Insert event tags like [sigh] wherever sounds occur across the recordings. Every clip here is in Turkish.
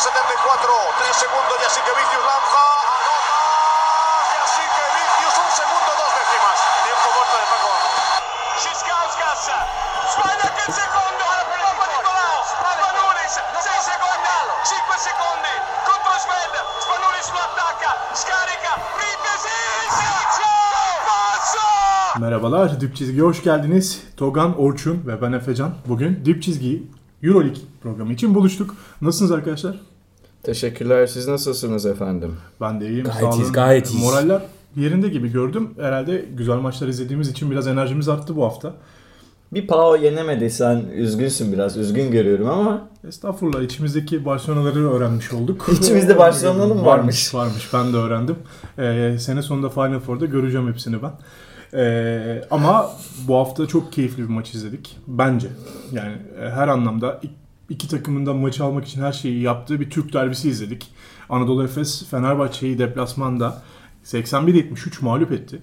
74, 3 segundos y así que Vicius lanza, anota, y así que Vicius un segundo, dos décimas. Tiempo muerto de Paco. Schiskauskas sbaglia il secondo Papa Nicolao Spanulis 6 secondi. 5 secondi. Contro Sved. Spanulis lo attacca scarica. Printesi Passo! Merhabalar, Dip Çizgi'ye hoş geldiniz. Togan, Orçun ve ben Efecan. Bugün Dip Çizgi Euroleague programı için buluştuk. Nasılsınız arkadaşlar? Teşekkürler. Siz nasılsınız efendim? Ben de iyiyim. Gayet sağ olun. iyiyiz, gayet iyiyiz. Moraller yerinde gibi gördüm. Herhalde güzel maçlar izlediğimiz için biraz enerjimiz arttı bu hafta. Bir Pau yenemedi. Sen üzgünsün biraz. Üzgün görüyorum ama Estağfurullah içimizdeki Barcelona'ları öğrenmiş olduk. İçimizde [laughs] Barcelona'lı mı varmış? Varmış ben de öğrendim. Ee, sene sonunda Final Four'da göreceğim hepsini ben. Ee, ama bu hafta çok keyifli bir maç izledik. Bence. Yani e, her anlamda ik- iki takımın da maçı almak için her şeyi yaptığı bir Türk derbisi izledik. Anadolu Efes Fenerbahçe'yi deplasmanda 81-73 mağlup etti.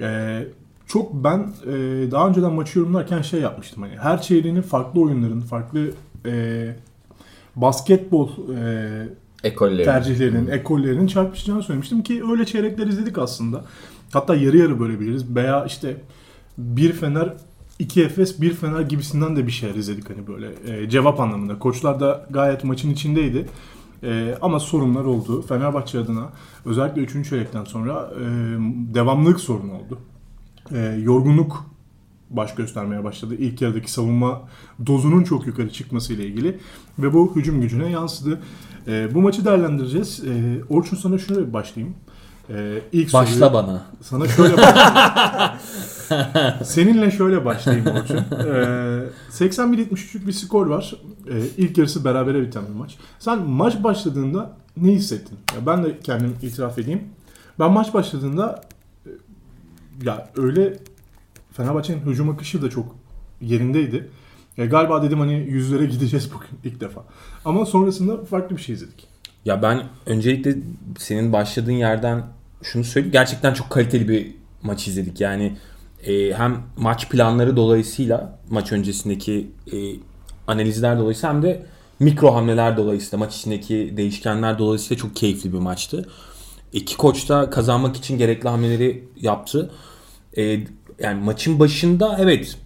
Ee, çok ben e, daha önceden maçı yorumlarken şey yapmıştım hani her çeyreğinin farklı oyunların, farklı e, basketbol e, ekolleri. tercihlerinin, ekollerinin çarpışacağını söylemiştim ki öyle çeyrekler izledik aslında. Hatta yarı yarı bölebiliriz veya işte bir Fener, iki Efes, bir Fener gibisinden de bir şeyler izledik hani böyle e, cevap anlamında. Koçlar da gayet maçın içindeydi. E, ama sorunlar oldu. Fenerbahçe adına özellikle 3. çeyrekten sonra e, devamlılık sorunu oldu. E, yorgunluk baş göstermeye başladı. İlk yarıdaki savunma dozunun çok yukarı çıkması ile ilgili ve bu hücum gücüne yansıdı. E, bu maçı değerlendireceğiz. E, Orçun sana şöyle başlayayım. E, ilk Başla soruyu- bana. Sana şöyle. [laughs] Seninle şöyle başlayayım Orçun. Ee, 81-73'lük bir skor var. Ee, ilk yarısı berabere biten bir maç. Sen maç başladığında ne hissettin? Ya ben de kendim itiraf edeyim. Ben maç başladığında e, ya öyle Fenerbahçe'nin hücum akışı da çok yerindeydi. Ya galiba dedim hani yüzlere gideceğiz bugün ilk defa. Ama sonrasında farklı bir şey izledik. Ya ben öncelikle senin başladığın yerden şunu söyleyeyim. Gerçekten çok kaliteli bir maç izledik. Yani e, hem maç planları dolayısıyla maç öncesindeki e, analizler dolayısıyla hem de mikro hamleler dolayısıyla maç içindeki değişkenler dolayısıyla çok keyifli bir maçtı. İki koç da kazanmak için gerekli hamleleri yaptı. E, yani maçın başında evet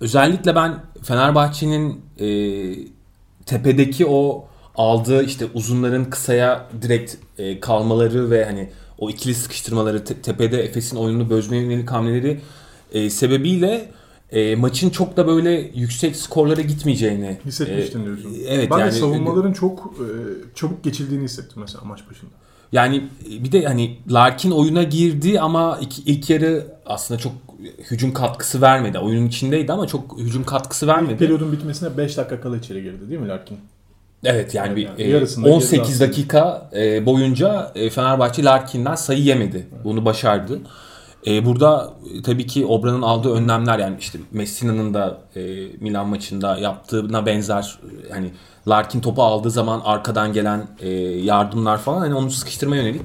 özellikle ben Fenerbahçe'nin e, tepedeki o aldığı işte uzunların kısaya direkt e, kalmaları ve hani o ikili sıkıştırmaları te- tepede Efes'in oyununu bözmeye yönelik hamleleri e, sebebiyle e, maçın çok da böyle yüksek skorlara gitmeyeceğini Hissetmiştin e, diyorsun. Evet ben yani de savunmaların çok e, çabuk geçildiğini hissettim mesela maç başında. Yani bir de hani Larkin oyuna girdi ama ilk, ilk yarı aslında çok hücum katkısı vermedi. Oyunun içindeydi ama çok hücum katkısı vermedi. Periyodun bitmesine 5 dakika kala içeri girdi değil mi Larkin? Evet yani bir Yani e, yarısında girdi 18 aslında. dakika e, boyunca e, Fenerbahçe Larkin'den sayı yemedi. Bunu başardı. E, burada e, tabii ki Obra'nın aldığı önlemler yani işte Messina'nın da e, Milan maçında yaptığına benzer e, hani Larkin topu aldığı zaman arkadan gelen e, yardımlar falan hani onu sıkıştırma yönelik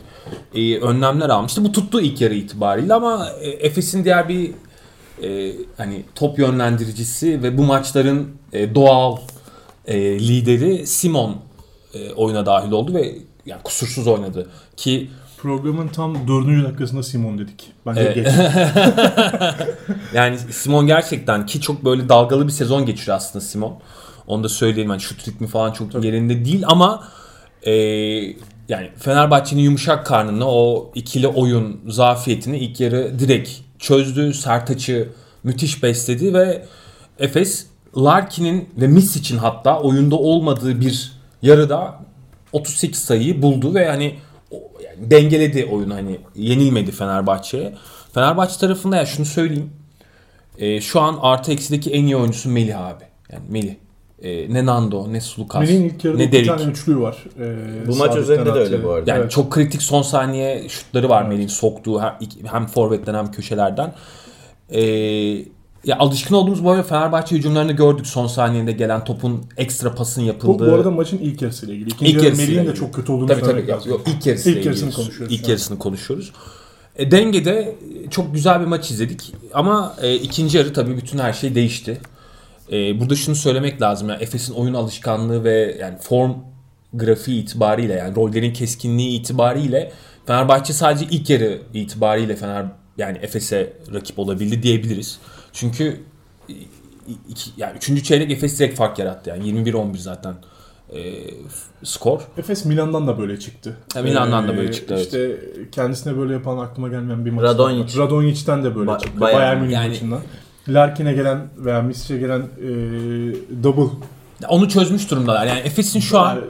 e, önlemler almıştı. Bu tuttu ilk yarı itibariyle ama e, Efes'in diğer bir e, hani top yönlendiricisi ve bu maçların e, doğal e, lideri Simon e, oyuna dahil oldu ve yani kusursuz oynadı ki Programın tam 4. dakikasında Simon dedik. Bence Evet. geç. [laughs] yani Simon gerçekten ki çok böyle dalgalı bir sezon geçiriyor aslında Simon. Onu da söyleyeyim yani şut ritmi falan çok yerinde değil ama e, yani Fenerbahçe'nin yumuşak karnını o ikili oyun zafiyetini ilk yarı direkt çözdü. Sertaç'ı müthiş besledi ve Efes Larkin'in ve Misic'in hatta oyunda olmadığı bir yarıda 38 sayıyı buldu ve hani yani dengeledi oyunu hani yenilmedi Fenerbahçe'ye. Fenerbahçe tarafında ya şunu söyleyeyim. E, şu an artı eksideki en iyi oyuncusu Melih abi. Yani Melih. E, ne Nando, ne Sulukas, Melih'in ilk yarıda ne bir Derik. tane üçlüğü var. Ee, Bu maç üzerinde de öyle bu arada. Yani Evet. çok kritik son saniye şutları var Melih'in soktuğu hem, hem forvetten hem köşelerden. Ee, ya alışkın olduğumuz böyle Fenerbahçe hücumlarını gördük son saniyede gelen topun ekstra pasın Bu, yapıldığı. bu arada maçın ilk yarısıyla ilgili. İkinci İlk yarı yarısıyla Melih'in de çok kötü olduğunu Tabii tabii. söylemek Yok, lazım. yok, ilk yarısıyla İlk yarısını ilgili. konuşuyoruz İlk yarısını konuşuyoruz. E, dengede çok güzel bir maç izledik. Ama e, ikinci yarı tabii bütün her şey değişti. E, burada şunu söylemek lazım. Yani Efes'in oyun alışkanlığı ve yani form grafiği itibariyle yani rollerin keskinliği itibariyle Fenerbahçe sadece ilk yarı itibariyle Fener yani Efes'e rakip olabildi diyebiliriz. Çünkü iki, yani 3. çeyrek Efes direkt fark yarattı yani 21-11 zaten e, skor. Efes Milan'dan da böyle çıktı. Ha, Milan'dan da böyle çıktı, evet. İşte kendisine böyle yapan aklıma gelmeyen bir maç. Radonjic. Radonjic'ten de böyle Ba- çıktı. Bayern Bayern Münih yani- maçından. Larkin'e gelen veya Misic'e gelen e, double Onu çözmüş durumdalar. Yani Efes'in şu an yani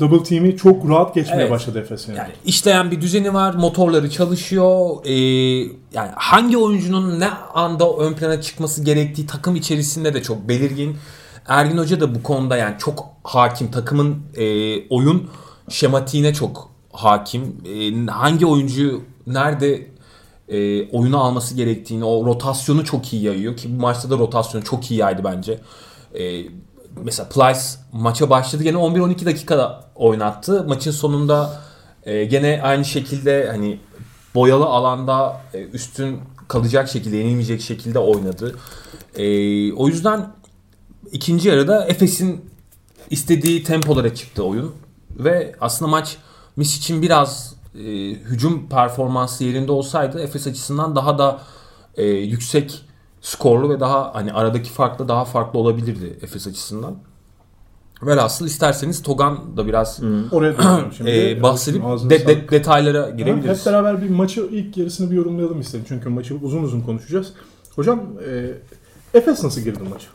double team'i çok rahat geçmeye Evet. başladı Efes yani. İşleyen bir düzeni var, motorları çalışıyor. Ee, yani hangi oyuncunun ne anda ön plana çıkması gerektiği takım içerisinde de çok belirgin. Ergin Hoca da bu konuda yani çok hakim. Takımın e, oyun şematiğine çok hakim. E, hangi oyuncu nerede e, oyunu alması gerektiğini, o rotasyonu çok iyi yayıyor ki bu maçta da rotasyon çok iyi yaydı bence. E, mesela Plyce maça başladı gene 11-12 dakikada oynattı. Maçın sonunda e, gene aynı şekilde hani boyalı alanda e, üstün kalacak şekilde, yenilmeyecek şekilde oynadı. E, o yüzden ikinci yarıda Efes'in istediği tempolara çıktı oyun ve aslında maç Mis için biraz e, hücum performansı yerinde olsaydı Efes açısından daha da e, yüksek skorlu ve daha hani aradaki farklı daha farklı olabilirdi Efes açısından. Velhasıl isterseniz Togan da biraz [clears throat] Oraya dönüyorum [clears throat] şimdi. e, bahsedip de- de- detaylara Hep girebiliriz. beraber bir maçı ilk yarısını bir yorumlayalım istedim. Çünkü maçı uzun uzun konuşacağız. Hocam e, Efes nasıl girdi maça?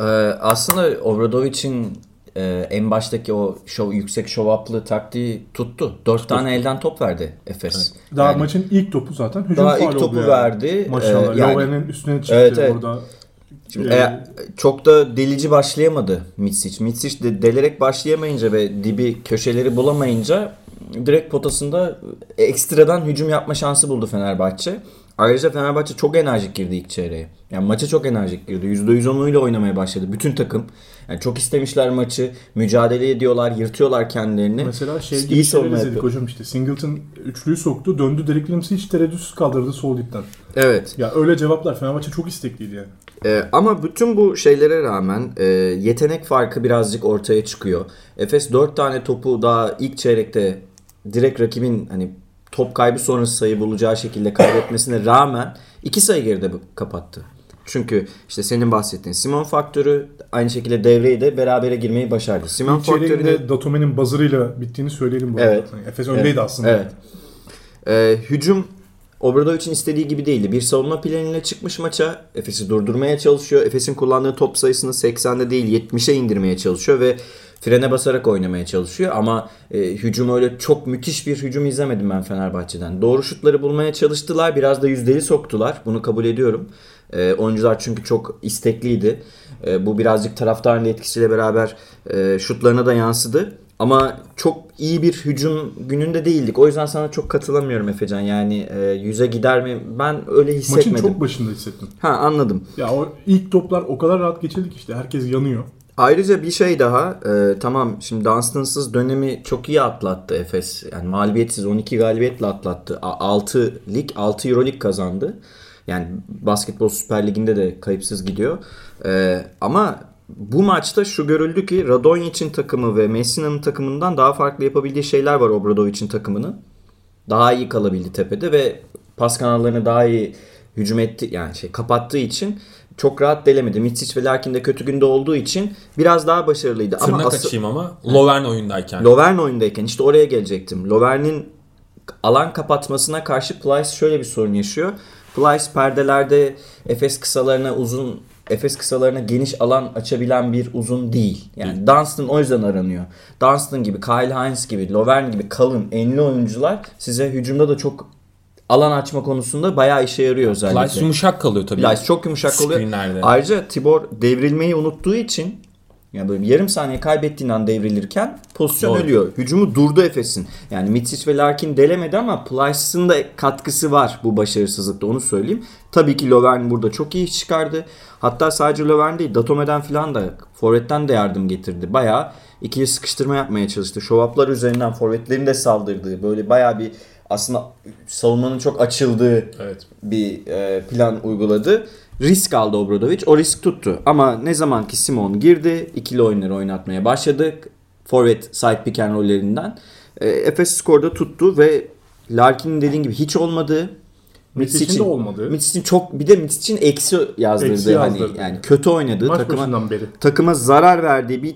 Ee, aslında Obradovic'in e, en baştaki o şov, yüksek show up'lı taktiği tuttu. Dört tane elden top verdi Efes. Daha Yani maçın ilk topu zaten hücum Daha ilk topu yani. verdi. Maşallah. Ee, yani- Loven'in üstüne çıktı Evet, evet. orada. Şimdi, e, çok da delici başlayamadı Mitsic. Mitsic de delerek başlayamayınca ve dibi köşeleri bulamayınca direkt potasında ekstradan hücum yapma şansı buldu Fenerbahçe. Ayrıca Fenerbahçe çok enerjik girdi ilk çeyreğe. Yani maça çok enerjik girdi. %110'uyla oynamaya başladı bütün takım. Yani çok istemişler maçı. Mücadele ediyorlar, yırtıyorlar kendilerini. Mesela şey İyi gibi şeyler savunma izledik yapıyor. hocam işte. Singleton üçlüyü soktu. Döndü Derek Williams'ı hiç tereddütsüz kaldırdı sol dipten. Evet. Ya öyle cevaplar Fenerbahçe çok istekliydi yani. Ee, ama bütün bu şeylere rağmen e, yetenek farkı birazcık ortaya çıkıyor. Efes 4 tane topu daha ilk çeyrekte direkt rakibin hani top kaybı sonrası sayı bulacağı şekilde kaybetmesine rağmen 2 sayı geride bu- kapattı. Çünkü işte senin bahsettiğin Simon faktörü aynı şekilde devreye de berabere girmeyi başardı. Simon de Datome'nin buzzer'ıyla bittiğini söyleyelim bu arada. Evet. Yani Efes öndeydi aslında. Evet. Ee, hücum Obradovic'in istediği gibi değildi. Bir savunma planıyla çıkmış maça. Efes'i durdurmaya çalışıyor. Efes'in kullandığı top sayısını 80'de değil 70'e indirmeye çalışıyor ve frene basarak oynamaya çalışıyor. Ama e, hücum öyle çok müthiş bir hücum izlemedim ben Fenerbahçe'den. Doğru şutları bulmaya çalıştılar. Biraz da yüzdeli soktular. Bunu kabul ediyorum. E, oyuncular çünkü çok istekliydi. E, bu birazcık taraftarın etkisiyle beraber e, şutlarına da yansıdı. Ama çok iyi bir hücum gününde değildik. O yüzden sana çok katılamıyorum Efecan. Yani e, yüze gider mi? Ben öyle Maçın hissetmedim. çok başında hissettim. Ha anladım. Ya o ilk toplar o kadar rahat geçildi ki işte herkes yanıyor. Ayrıca bir şey daha. e, tamam şimdi Dunstan'sız dönemi çok iyi atlattı Efes. Yani mağlubiyetsiz 12 galibiyetle atlattı. 6 lig 6 Euroleague kazandı. Yani basketbol Süper Ligi'nde de kayıpsız gidiyor. E, ama bu maçta şu görüldü ki Radonjic'in takımı ve Messina'nın takımından daha farklı yapabildiği şeyler var Obradovic'in takımının. Daha iyi kalabildi tepede ve pas kanallarını daha iyi hücum etti yani şey kapattığı için çok rahat delemedi. Mitsic ve Larkin de kötü günde olduğu için biraz daha başarılıydı. Ama Tırnak asıl- açayım ama Lovern oyundayken. Lovern oyundayken işte oraya gelecektim. Lovern'in alan kapatmasına karşı Plyce şöyle bir sorun yaşıyor. Plyce perdelerde Efes kısalarına uzun Efes kısalarına geniş alan açabilen bir uzun değil. Yani Dunstan o yüzden aranıyor. Dunstan gibi, Kyle Hines gibi, Lovern gibi kalın, enli oyuncular size hücumda da çok alan açma konusunda bayağı işe yarıyor özellikle. Plyce yumuşak kalıyor tabii. Plyce çok yumuşak. Screenlerde. Ayrıca Tibor devrilmeyi unuttuğu için yani böyle yarım saniye kaybettiğin an devrilirken pozisyon Doğru. ölüyor. Hücumu durdu Efes'in. Yani Mitsic ve Larkin delemedi ama Plyce'ın da katkısı var bu başarısızlıkta onu söyleyeyim. Tabii ki Lovern burada çok iyi iş çıkardı. Hatta sadece Lovern değil Datome'den falan da Forvet'ten de yardım getirdi. Bayağı ikili sıkıştırma yapmaya çalıştı. Şovaplar üzerinden Forvet'lerin de saldırdığı böyle bayağı bir aslında savunmanın çok açıldığı Evet. bir e, plan uyguladı. Risk aldı Obradovic. O risk tuttu. Ama ne zaman ki Simon girdi, ikili oyunları oynatmaya başladık. forvet side pick and roll'lerinden. E, Efes skorda tuttu ve Larkin'in dediğin gibi hiç olmadığı Mitsic'in de olmadı. Mitsic'in çok bir de Mitsic'in eksi yazdırdığı Eksi hani yazdırdı. yani kötü oynadığı Maç takıma beri. takıma zarar verdiği bir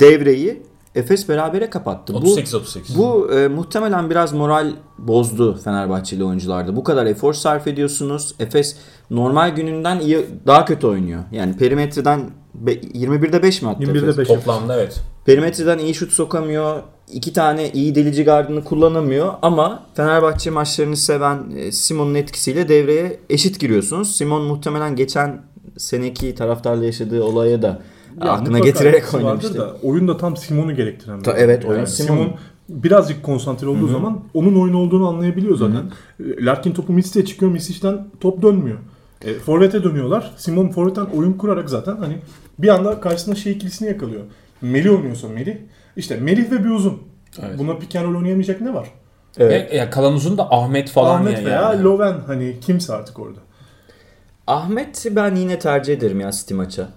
devreyi Efes berabere kapattı. Bu 38-38. bu e, muhtemelen biraz moral bozdu Fenerbahçeli oyuncularda. Bu kadar efor sarf ediyorsunuz. Efes normal gününden iyi daha kötü oynuyor. Yani perimetreden be- 21'de 5 mi attı 21'de Efes? 5 Toplamda evet. Perimetreden iyi şut sokamıyor. iki tane iyi delici gardını kullanamıyor ama Fenerbahçe maçlarını seven e, Simon'un etkisiyle devreye eşit giriyorsunuz. Simon muhtemelen geçen seneki taraftarla yaşadığı olaya da Ya aklına getirerek oynamıştı. Da, oyun da tam Simon'u gerektiren. bir Ta- evet, oyun Simon. Simon birazcık konsantre olduğu zaman onun oyun olduğunu anlayabiliyor zaten. E, Larkin topu Misic'e çıkıyor. Misic'ten top dönmüyor. E, forvet'e dönüyorlar. Simon forvet'ten oyun kurarak zaten hani bir anda karşısında şey ikilisini yakalıyor. Melih oynuyorsa Melih. İşte Melih ve bir uzun. Evet. Buna pick and roll oynayamayacak ne var? Evet. Ve ya kalan uzun da Ahmet falan Ahmet ya veya yani. Loven hani kimse artık orada. Ahmet'i ben yine tercih ederim ya City maça.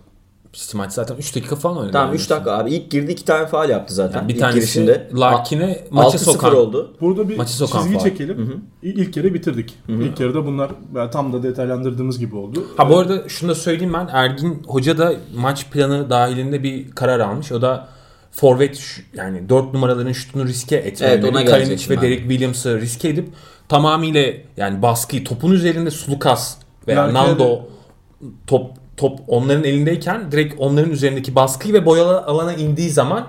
City maç zaten 3 dakika falan oynadı. Tamam yani. 3 dakika abi. İlk girdi 2 tane faal yaptı zaten. Yani bir İlk tanesi girişinde. Larkin'e 6-0 sokan. oldu. Burada bir Maçı sokan çizgi faul. çekelim. İ- İlk yarı bitirdik. İlk yarıda bunlar tam da detaylandırdığımız gibi oldu. Ha bu arada şunu da söyleyeyim ben. Ergin Hoca da maç planı dahilinde bir karar almış. O da forvet yani 4 numaraların şutunu riske etmeleri. Evet, ona Kalinic ve. Derek Williams'ı riske edip tamamıyla yani baskıyı topun üzerinde Sulukas veya Larkin'e Naldo top top onların elindeyken direkt onların üzerindeki baskıyı ve boyalı alana indiği zaman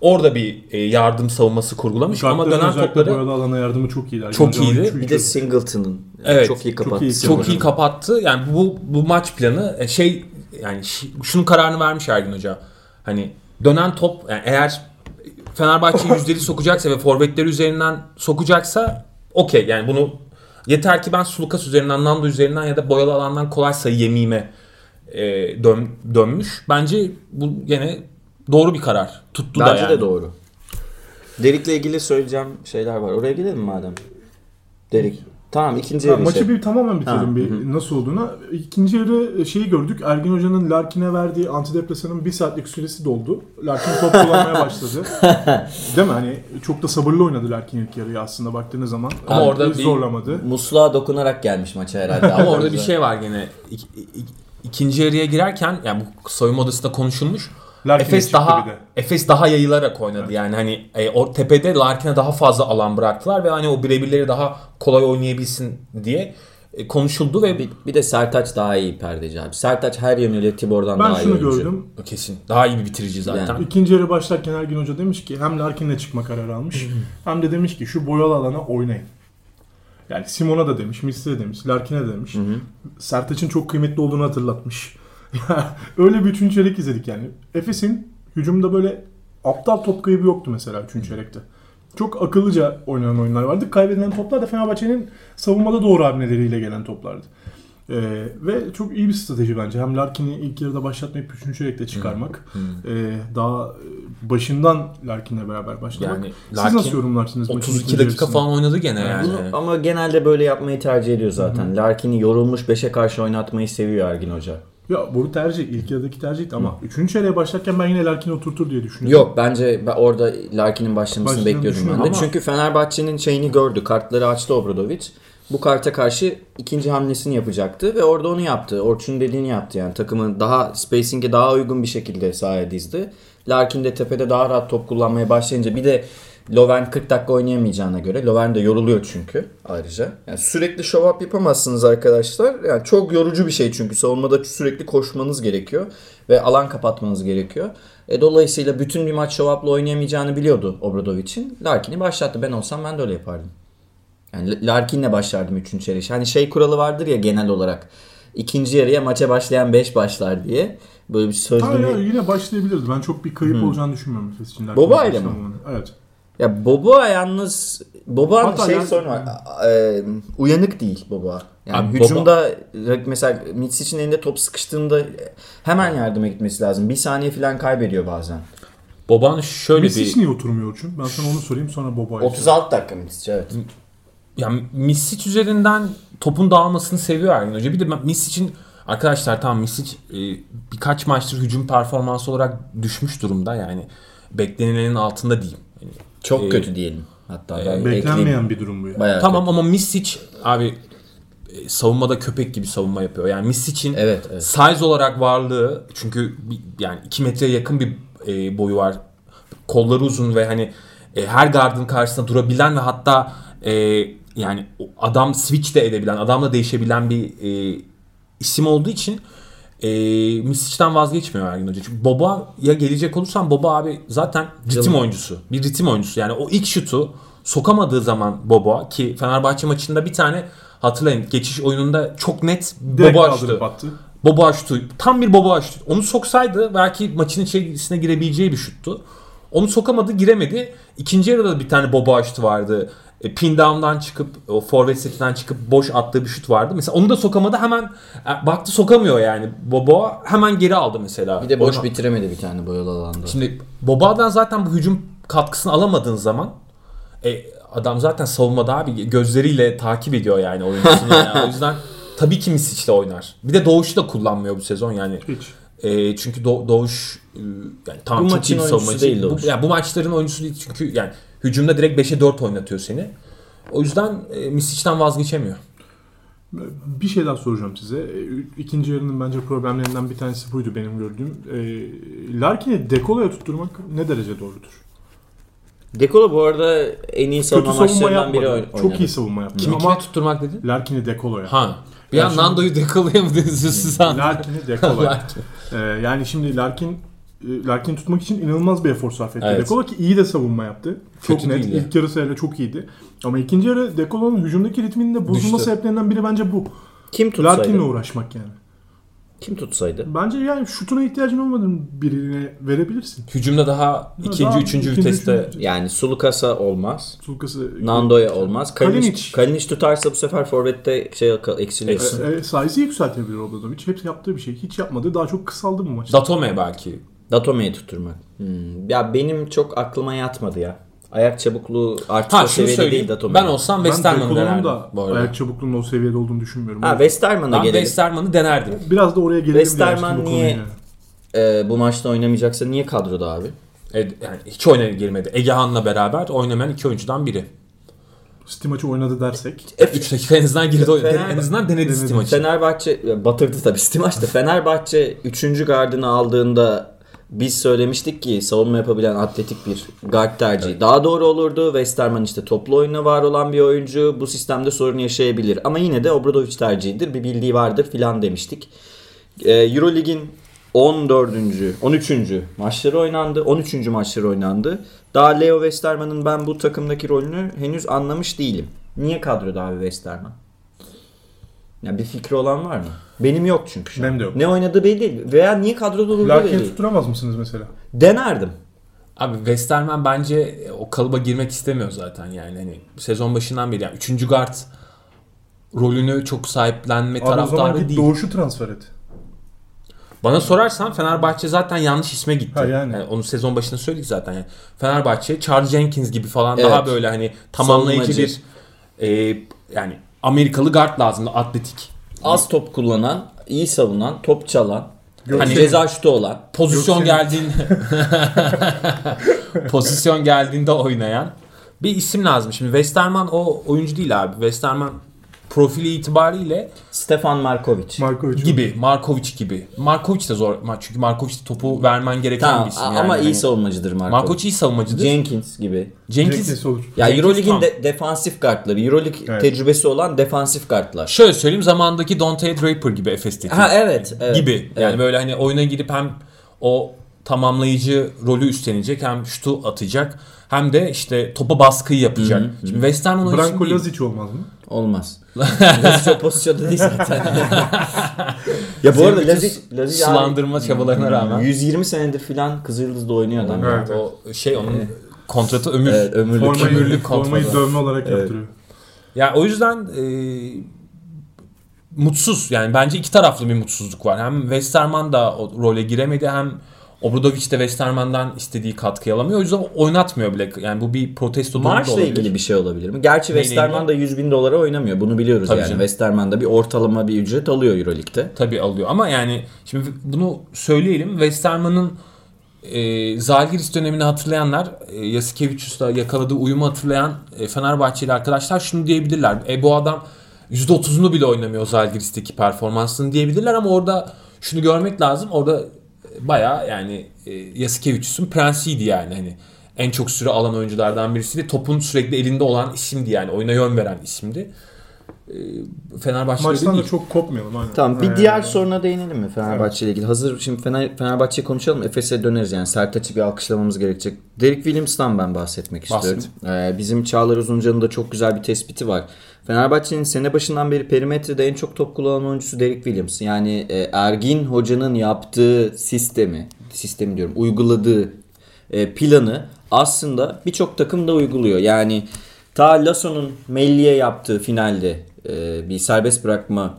orada bir e, yardım savunması kurgulamış ama dönen topları boyalı alana yardımı çok iyiydi. Çok iyiydi. Bir de Singleton'ın Evet, çok iyi çok kapattı. iyi çok iyi kapattı. Yani bu bu maç planı e, şey yani şunun kararını vermiş Ergin Hoca. Hani dönen top yani eğer Fenerbahçe [laughs] yüzdeli sokacaksa ve forvetleri üzerinden sokacaksa okey yani bunu yeter ki ben Sulukas üzerinden, Nando üzerinden ya da boyalı alandan kolay sayı yemeyime e, dön, dönmüş. Bence bu gene doğru bir karar. Tuttu da Bence yani. de doğru. Derik'le ilgili söyleyeceğim şeyler var. Oraya gidelim madem? Derik. Tamam ikinci yarı maçı şey. bir tamamen bitirelim Ha, bir nasıl olduğuna. İkinci yarı şeyi gördük. Ergin Hoca'nın Larkin'e verdiği antidepresanın bir saatlik süresi doldu. Larkin top kullanmaya başladı. [laughs] Değil mi? Hani çok da sabırlı oynadı Larkin ilk yarıyı aslında baktığınız zaman. Ama Yani orada bir- zorlamadı. Musluğa dokunarak gelmiş maça herhalde. [laughs] Ama orada bir şey var gene. İk, ik- ikinci yarıya girerken yani bu soyunma odasında konuşulmuş. Larkin'e Efes daha. Efes daha yayılarak oynadı. Yani hani e, o tepede Larkin'e daha fazla alan bıraktılar ve hani o birebirleri daha kolay oynayabilsin diye e, konuşuldu ve Bir, bir de Sertaç daha iyi perdeci abi. Sertaç her yönüyle Tibor'dan Ben daha iyi şunu oyuncu. gördüm. kesin daha iyi bir bitirici zaten. Yani. İkinci yarı başlarken Ergin Hoca demiş ki hem Larkin'le çıkma kararı almış hem de demiş ki şu boyalı alana oynayın. Yani Simon'a da demiş, Misli'ye demiş, Larkin'e de demiş. Sertaç'ın çok kıymetli olduğunu hatırlatmış. [laughs] Öyle bir üçüncü çeyrek izledik yani. Efes'in hücumda böyle aptal top kaybı yoktu mesela üçüncü çeyrekte. Çok akıllıca oynanan oyunlar vardı. Kaybedilen toplar da Fenerbahçe'nin savunmada doğru hamleleriyle gelen toplardı. Ee, ve çok iyi bir strateji bence. Hem Larkin'i ilk yarıda başlatmayıp 3. çeyrekte çıkarmak. Ee, daha e, başından Larkin'le beraber başlamak. Yani Siz Larkin nasıl yorumlarsınız? maçın 32 ikinci dakika falan oynadı gene yani. Bunu, ama genelde böyle yapmayı tercih ediyor zaten. Larkin'i yorulmuş 5'e karşı oynatmayı seviyor Ergin Hoca. Ya bu tercih. ilk yarıdaki tercihti ama 3. çeyreğe başlarken ben yine Larkin'i oturtur diye düşünüyorum. Yok bence ben orada Larkin'in başlamasını Başladığını bekliyordum ben de. ama- Çünkü Fenerbahçe'nin şeyini gördü. Kartları açtı Obradovic. Bu karta karşı ikinci hamlesini yapacaktı ve orada onu yaptı. Orçun dediğini yaptı yani takımın daha spacing'e daha uygun bir şekilde sahaya dizdi. Larkin de tepede daha rahat top kullanmaya başlayınca bir de Loven 40 dakika oynayamayacağına göre Loven de yoruluyor çünkü ayrıca. Yani sürekli show up yapamazsınız arkadaşlar. Yani çok yorucu bir şey çünkü savunmada sürekli koşmanız gerekiyor ve alan kapatmanız gerekiyor. E, dolayısıyla bütün bir maç show up'la oynayamayacağını biliyordu Obradovic'in. Larkin'i başlattı. Ben olsam ben de öyle yapardım. Yani Larkin'le başlardım 3. yarı. Hani şey kuralı vardır ya genel olarak. İkinci yarıya maça başlayan 5 başlar diye. Böyle bir sözlü Hayır, hayır, yine başlayabilirdi. Ben çok bir kayıp olacağını düşünmüyorum Efes için. Boba ile mi? Evet. Ya Boba yalnız Boba'nın Hatta şey yani- var. E, uyanık değil Boba. Yani Abi hücumda mesela Mitsic'in elinde top sıkıştığında hemen yardıma gitmesi lazım. Bir saniye falan kaybediyor bazen. Boban şöyle Misic bir niye oturmuyor Orçun? Ben sana onu sorayım sonra Boba'ya. 36 dakika Mitsic evet. Yani Misic üzerinden topun dağılmasını seviyor Ergin Hoca. Bir de Misic'in arkadaşlar tamam Misic e, birkaç maçtır hücum performansı olarak düşmüş durumda yani. beklenilenin altında diyeyim. Yani, Çok Ee, kötü diyelim. Hatta ekleyeyim. Beklenmeyen bir durum bu ya. Bayağı Tamam ama Misic abi e, savunmada köpek gibi savunma yapıyor. Yani Misic'in Evet, evet. size olarak varlığı çünkü yani 2 metreye yakın bir e, boyu var. Kolları uzun ve hani e, her gardın karşısında durabilen ve hatta e, yani adam switch de edebilen, adamla değişebilen bir e, isim olduğu için e, Misic'ten vazgeçmiyor Ergin Hoca. Çünkü Boba'ya gelecek olursam Boba abi zaten ritim Canım. oyuncusu. Bir ritim oyuncusu. Yani o ilk şutu sokamadığı zaman Boba ki Fenerbahçe maçında bir tane hatırlayın geçiş oyununda çok net Direkt Boba açtı. attı. Boba açtı. Tam bir Boba açtı. Onu soksaydı belki maçın içerisine girebileceği bir şuttu. Onu sokamadı, giremedi. İkinci yarıda da bir tane Boba açtı vardı. E, pin down'dan çıkıp o forvet setinden çıkıp boş attığı bir şut vardı. Mesela onu da sokamadı. Hemen e, baktı sokamıyor yani. Boba hemen geri aldı mesela. Bir de boş Onu- bitiremedi bir tane boyalı alanda. Şimdi Boba'dan zaten bu hücum katkısını alamadığın zaman e, adam zaten savunmada abi gözleriyle takip ediyor yani oyuncusunu. yani. O yüzden [laughs] tabii ki Misic'le oynar. Bir de Doğuş'u da kullanmıyor bu sezon yani. Hiç. E, çünkü Do- Doğuş e, yani tamam Bu çok iyi bir savunmacı. değil Bu, Doğuş. yani bu maçların oyuncusu değil çünkü yani hücumda direkt 5'e 4 oynatıyor seni. O yüzden e, Misic'ten vazgeçemiyor. Bir şey daha soracağım size. E, İkinci yarının bence problemlerinden bir tanesi buydu benim gördüğüm. E, Larkin'i dekoloya tutturmak ne derece doğrudur? Dekola bu arada en iyi Kötü savunma savunma maçlarından biri yapmadı. oyn- Çok oynadı. iyi savunma yaptı. Kimi Ama kime tutturmak dedin? Larkin'i dekoloya. Ha. Bir Ya an şimdi- Nando'yu dekolaya mı dedin siz Larkin'i dekoloya. [laughs] Larkin. Ee, yani şimdi Larkin Larkin tutmak için inanılmaz bir efor sarf etti. Evet. Dekola ki iyi de savunma yaptı. Çok Kötü net. değil ya. İlk yarısı hele çok iyiydi. Ama ikinci yarı Dekola'nın hücumdaki ritminin de bozulma Düştü. sebeplerinden biri bence bu. Kim tutsaydı? Larkin'le uğraşmak yani. Kim tutsaydı? Bence yani şutuna ihtiyacın olmadığını birine verebilirsin. Hücumda daha ikinci, Daha üçüncü ikinci, viteste üçüncü- Yani Sulukas'a olmaz. Sulkası Nando'ya olmaz. Kalinic, Kalinic. Tutarsa bu sefer forvette şey eksiliyorsun. e, e, size'ı yükseltebilir Obradovic. Hepsi yaptığı bir şey. Hiç yapmadı. Daha çok kısaldı bu maçta. Datome belki. Datome'yi tutturmak. Hmm. Ya benim çok aklıma yatmadı ya. Ayak çabukluğu artık Ha o seviyede değil. Datome. Ben olsam ben Westerman'ı denerdim da bu arada. ayak çabukluğunun o seviyede olduğunu düşünmüyorum. Ha Westerman'a Ben gelelim. Westerman'ı denerdim. Biraz da oraya gelelim Westerman niye-. Ee, bu maçta oynamayacaksa niye kadroda abi? E, yani hiç oynaya girmedi. Egehan'la beraber oynamayan iki oyuncudan biri. City maçı oynadı dersek. 3 dakika en azından girdi oynadı. Fener- En azından denedi Denedi. City maçı. Fenerbahçe batırdı tabii Stimaç'ta. Fenerbahçe 3. gardını aldığında biz söylemiştik ki savunma yapabilen atletik bir guard tercihi daha doğru olurdu. Westerman işte toplu oyuna var olan bir oyuncu. Bu sistemde sorun yaşayabilir. Ama yine de Obradovic tercihidir. Bir bildiği vardır filan demiştik. Ee, Eurolig'in 14. 13. maçları oynandı. 13. maçları oynandı. Daha Leo Westerman'ın ben bu takımdaki rolünü henüz anlamış değilim. Niye kadroda abi Westerman? Ya bir fikri olan var mı? Benim yok çünkü şu an. Benim de yok. Ne oynadığı belli değil. Veya niye kadroda olduğu belli değil. tutturamaz mısınız mesela? Denerdim. Abi Westerman bence o kalıba girmek istemiyor zaten yani. Hani sezon başından beri yani 3. guard rolünü çok sahiplenme Abi o zaman taraftarı git değil. Doğuş'u transfer et. Bana sorarsan Fenerbahçe zaten yanlış isme gitti. Ha, yani. onu sezon başında söyledik zaten yani. Fenerbahçe Charles Jenkins gibi falan Evet. daha böyle hani tamamlayıcı Savunmacı. bir e, yani Amerikalı guard lazımdı atletik. Az top kullanan, iyi savunan, top çalan, Hani- ceza şutu olan. pozisyon geldiğinde [laughs] pozisyon geldiğinde oynayan bir isim lazım. Şimdi Westerman o oyuncu değil abi. Westerman profili itibariyle Stefan Markovic. Markovic. gibi, Markovic gibi. Markovic de zor maç çünkü Markovic de topu vermen gereken Tamam bir isim. yani. ama iyi Hani savunmacıdır Markovic. Markovic iyi savunmacıdır. Jenkins gibi. Jenkins, Jenkins olur. Ya Jenkins tam. de defansif guardları. Eurolig Evet. tecrübesi olan defansif guardlar. şöyle söyleyeyim zamandaki Dante Draper gibi Efes'teki. Ha evet. evet. gibi. Yani Evet. böyle hani oyuna girip hem o tamamlayıcı rolü üstlenecek hem şutu atacak hem de işte topa baskıyı yapacak. Şimdi Westerman o isim Branko değil. Lazic olmaz mı? Olmaz. [laughs] Lazic o pozisyonda değil zaten. [laughs] ya bu arada Lazic, Lazic abi sulandırma çabalarına rağmen 120 senedir filan Kızıldız'da oynuyor adam. ya. Evet. o şey onun kontratı ömür. Evet, ömürlük. Formayı, kömürlük formayı dövme olarak yaptırıyor. Yani o yüzden e, mutsuz. Yani bence iki taraflı bir mutsuzluk var. Hem Westerman da o role giremedi hem Obradovic de Westerman'dan istediği katkıyı alamıyor. O yüzden oynatmıyor bile. Yani bu bir protesto durumu da Maaşla olabilir. ilgili bir şey olabilir mi? Gerçi Neyle Westerman da 100 bin dolara oynamıyor. Bunu biliyoruz Tabii yani. canım. Westerman da bir ortalama bir ücret alıyor Euroleague'de. Tabii alıyor ama yani şimdi bunu söyleyelim Westerman'ın e, Zalgiris dönemini hatırlayanlar, e, Yasikevicius'la yakaladığı uyumu hatırlayan e, Fenerbahçeli arkadaşlar şunu diyebilirler. E bu adam %30'unu bile oynamıyor Zalgiris'teki performansını diyebilirler ama orada şunu görmek lazım. Orada baya yani e, Yasikevicius'un prensiydi yani hani en çok süre alan oyunculardan birisiydi. Topun sürekli elinde olan isimdi yani oyuna yön veren isimdi. E, Fenerbahçe'de Maçtan da çok kopmayalım. Aynen. Tamam bir Ee, diğer soruna değinelim mi Fenerbahçe ile ilgili? Hazır şimdi Fener, Fenerbahçe'yi konuşalım. Efes'e döneriz yani. Sertaç'ı bir alkışlamamız gerekecek. Derek Williams'tan ben bahsetmek Bahset. istiyorum. Ee, bizim Çağlar Uzuncan'ın da çok güzel bir tespiti var. Fenerbahçe'nin sene başından beri perimetrede en çok top kullanan oyuncusu Derek Williams. Yani e, Ergin Hoca'nın yaptığı sistemi, sistemi diyorum, uyguladığı e, planı aslında birçok takım da uyguluyor. Yani ta Lasso'nun Melli'ye yaptığı finalde e, bir serbest bırakma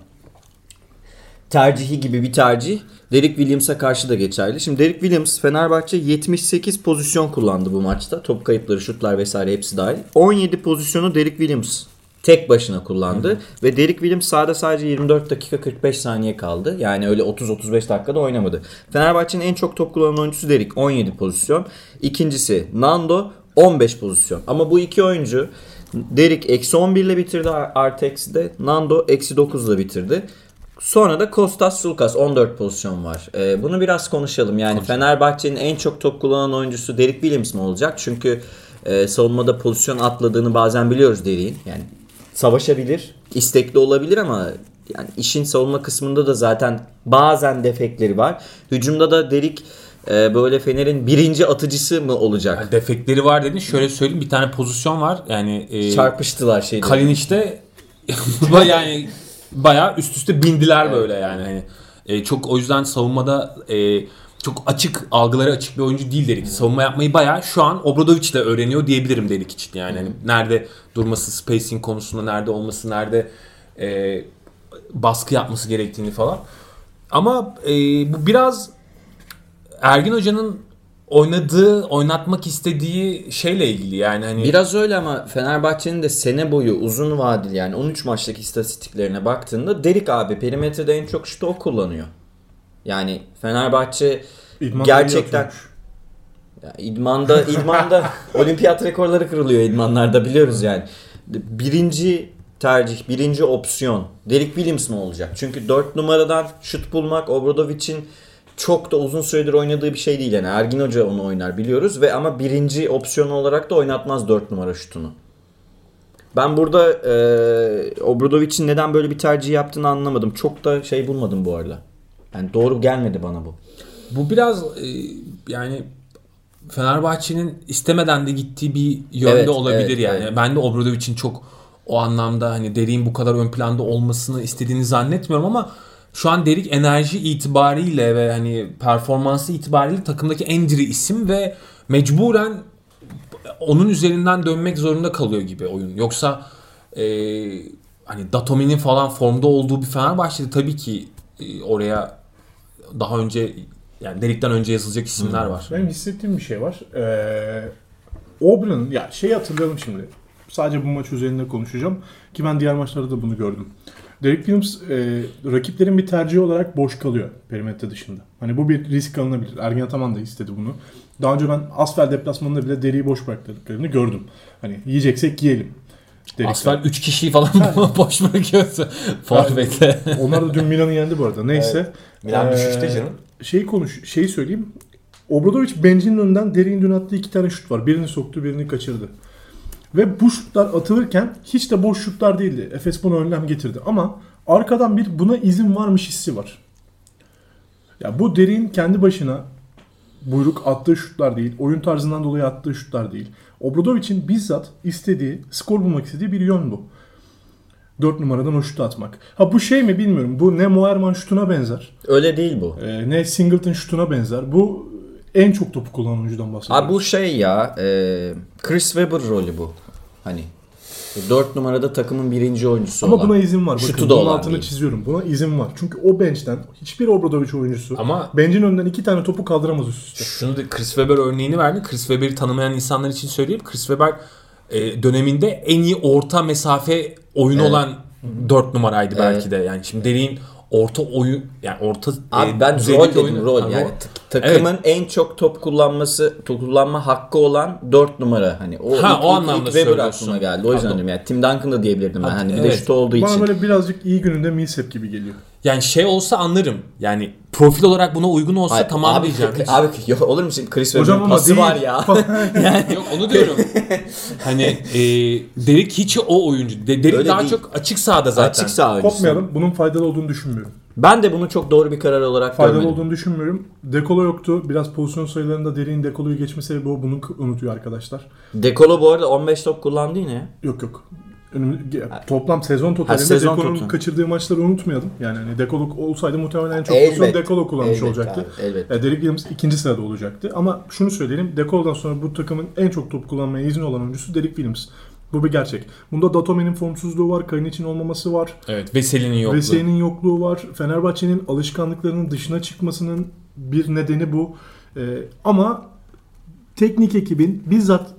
tercihi gibi bir tercih Derek Williams'a karşı da geçerli. Şimdi Derek Williams Fenerbahçe 78 pozisyon kullandı bu maçta. Top kayıpları, şutlar vesaire hepsi dahil. 17 pozisyonu Derek Williams tek başına kullandı ve Derek Williams sahada sadece 24 dakika 45 saniye kaldı. Yani öyle 30-35 dakikada oynamadı. Fenerbahçe'nin en çok top kullanan oyuncusu Derek 17 pozisyon. İkincisi Nando 15 pozisyon. Ama bu iki oyuncu Derek eksi 11 ile bitirdi artı eksi de. Nando eksi 9 ile bitirdi. Sonra da Kostas Sulkas 14 pozisyon var. Ee, bunu biraz konuşalım. Yani Fenerbahçe'nin en çok top kullanan oyuncusu Derek Williams mı olacak? Çünkü e, savunmada pozisyon atladığını bazen biliyoruz Derek'in. Yani savaşabilir, istekli olabilir ama yani işin savunma kısmında da zaten bazen defekleri var. Hücumda da Derek e, böyle Fener'in birinci atıcısı mı olacak? Yani defektleri var dedin. Şöyle söyleyeyim bir tane pozisyon var. Yani e, Çarpıştılar şeyde. Kalinic'te [laughs] yani bayağı üst üste bindiler böyle yani. Hani, e, çok o yüzden savunmada e, çok açık algıları açık bir oyuncu değil Derik. Savunma yapmayı bayağı şu an Obradovic ile öğreniyor diyebilirim Derik için. Yani hani nerede durması, spacing konusunda nerede olması, nerede e, baskı yapması gerektiğini falan. Ama e, bu biraz Ergin Hoca'nın oynadığı, oynatmak istediği şeyle ilgili yani hani Biraz öyle ama Fenerbahçe'nin de sene boyu uzun vadeli yani 13 maçtaki istatistiklerine baktığında Derik abi perimetrede en çok şutu o kullanıyor. Yani Fenerbahçe İdman gerçekten ya idmanda idmanda [laughs] olimpiyat rekorları kırılıyor idmanlarda biliyoruz yani. Birinci tercih, birinci opsiyon Derek Williams mı olacak? Çünkü 4 numaradan şut bulmak Obradovic'in çok da uzun süredir oynadığı bir şey değil. Yani Ergin Hoca onu oynar biliyoruz ve ama birinci opsiyon olarak da oynatmaz 4 numara şutunu. Ben burada e, Obradovic'in neden böyle bir tercih yaptığını anlamadım. Çok da şey bulmadım bu arada. Yani doğru gelmedi bana bu. Bu biraz e, yani Fenerbahçe'nin istemeden de gittiği bir yönde Evet, olabilir evet, yani. evet. Ben de Obradovic'in çok o anlamda hani Derik'in bu kadar ön planda olmasını istediğini zannetmiyorum ama şu an Derik enerji itibariyle ve hani performansı itibariyle takımdaki en diri isim ve mecburen onun üzerinden dönmek zorunda kalıyor gibi oyun. Yoksa e, hani Datomi'nin falan formda olduğu bir Fenerbahçe'de tabii ki e, oraya daha önce yani Derik'ten önce yazılacak isimler var. Benim hissettiğim bir şey var. Ee, Obra'nın ya şeyi hatırlayalım şimdi. Sadece bu maç üzerinde konuşacağım. Ki ben diğer maçlarda da bunu gördüm. Derek Williams e, rakiplerin bir tercihi olarak boş kalıyor perimetre dışında. Hani bu bir risk alınabilir. Ergin Ataman da istedi bunu. Daha önce ben Asfer deplasmanında bile Derek'i boş bıraktıklarını gördüm. Hani yiyeceksek yiyelim. Derek Asfer 3 kişiyi falan [laughs] boş bırakıyorsa forvetle. [laughs] Onlar da dün Milan'ı yendi bu arada. Neyse. Milan Ee, düşüşte canım. Şeyi konuş, şeyi söyleyeyim. Obradovic bencinin önünden Derek'in dün attığı iki tane şut var. Birini soktu, birini kaçırdı. Ve bu şutlar atılırken hiç de boş şutlar değildi. Efes buna önlem getirdi. Ama arkadan bir buna izin varmış hissi var. Ya bu Derek'in kendi başına buyruk attığı şutlar değil. Oyun tarzından dolayı attığı şutlar değil. Obradovic'in bizzat istediği, skor bulmak istediği bir yön bu. 4 numaradan o şutu atmak. Ha bu şey mi bilmiyorum. Bu ne Moerman şutuna benzer. Öyle değil bu. Ee, ne Singleton şutuna benzer. Bu en çok topu kullanan oyuncudan bahsediyoruz. Abi bu şey ya e, Chris Webber rolü bu. Hani 4 numarada takımın birinci oyuncusu Ama olan. buna izin var. Şutu Bakın, da bunun olan altını değil. çiziyorum. Buna izin var. Çünkü o bench'ten hiçbir Obradovic oyuncusu Ama- bencin önünden iki tane topu kaldıramaz üst üste. Şunu da Chris Webber örneğini verdi. Chris Webber'i tanımayan insanlar için söyleyeyim. Chris Webber e, döneminde en iyi orta mesafe oyunu Evet. olan 4 numaraydı belki Evet. de. Yani şimdi Derik'in orta oyun yani orta Abi e, ben rol dedim oyunu- rol. Yani takımın en çok top kullanması, top kullanma hakkı olan 4 numara. Hani o Ha, ilk, o ilk- anlamda ilk Weber aklıma geldi. O yüzden Pardon. dedim yani Tim Duncan da diyebilirdim ben. Ha, Hani bir de evet. şut olduğu Bana için. böyle birazcık iyi gününde Millsap gibi geliyor. Yani şey olsa anlarım. Yani profil olarak buna uygun olsa Hayır, tamam abi, diyeceğim. Hiç- [laughs] Abi yok olur mu şimdi Chris Hocam ama pası değil. var ya. Yok [laughs] onu diyorum. [laughs] hani e, Derek hiç o oyuncu. De, Derek Öyle daha değil. çok açık sahada zaten. Açık sağ oyuncusu. Kopmayalım. Bunun faydalı olduğunu düşünmüyorum. Ben de bunu çok doğru bir karar olarak Faydalı görmedim. olduğunu düşünmüyorum. Dekolo yoktu. Biraz pozisyon sayılarında Derin Dekolo'yu geçme sebebi o. Bunu unutuyor arkadaşlar. Dekolo bu arada 15 top kullandı yine. Yok yok. Toplam sezon totalinde sezon Dekolo'nun total. kaçırdığı maçları unutmayalım. Yani hani Dekolo olsaydı muhtemelen en çok pozisyon Dekolo kullanmış Elbette olacaktı. abi, elbette. E, Derek Williams ikinci sırada olacaktı. Ama şunu söyleyelim. Dekolo'dan sonra bu takımın en çok top kullanmaya izin olan oyuncusu Derek Williams. Bu bir gerçek. Bunda Datome'nin formsuzluğu var. Kayın için olmaması var. Evet. Veseli'nin yokluğu. Vesey'nin yokluğu var. Fenerbahçe'nin alışkanlıklarının dışına çıkmasının bir nedeni bu. Ee, ama teknik ekibin bizzat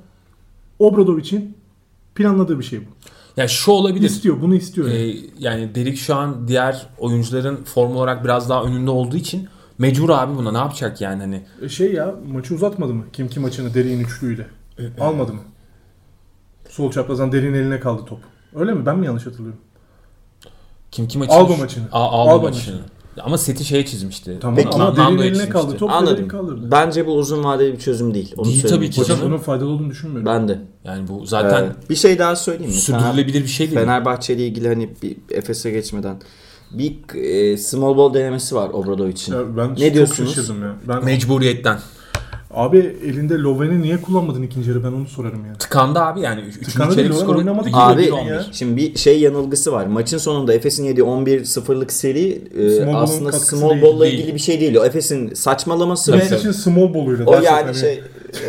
Obradovic'in planladığı bir şey bu. Yani şu olabilir. İstiyor, bunu istiyor. yani. Ee, yani Derek şu an diğer oyuncuların form olarak biraz daha önünde olduğu için mecbur abi buna ne yapacak yani hani. E şey ya maçı uzatmadı mı? Kim ki maçını Derik'in üçlüyle. Almadı mı? Sol çaprazdan Derik'in eline kaldı top. Öyle mi? Ben mi yanlış hatırlıyorum? Kim kim maçını? Alba maçını. Aa, Alba, Alba maçını. Ama seti şeye çizmişti. Tamam Peki, ama çizmişti. kaldı top. Anladım. Derek kaldırdı. Bence bu uzun vadeli bir çözüm değil. Onu Değil tabii ki bunun faydalı olduğunu düşünmüyorum. Ben de. Yani bu zaten Ee, bir şey daha söyleyeyim mi? sürdürülebilir bir şey değil. Fenerbahçe ile ilgili hani bir Efes'e geçmeden bir e, small ball denemesi var ben Ne diyorsunuz? ya. Ben Mecburiyetten. Abi elinde Loven'i niye kullanmadın ikinci yarı ben onu sorarım yani. Tıkandı abi yani. Üç- Üçüncü Tıkandı değil, skoru oynamadı ki. Abi ya. şimdi bir şey yanılgısı var. Maçın sonunda Efes'in yediği 11-0'lık seri e, aslında small değil, ball'la değil. ilgili bir şey değil. O Efes'in saçmalaması Messi ve için small ball'uyla. o yani hani- şey [laughs] e,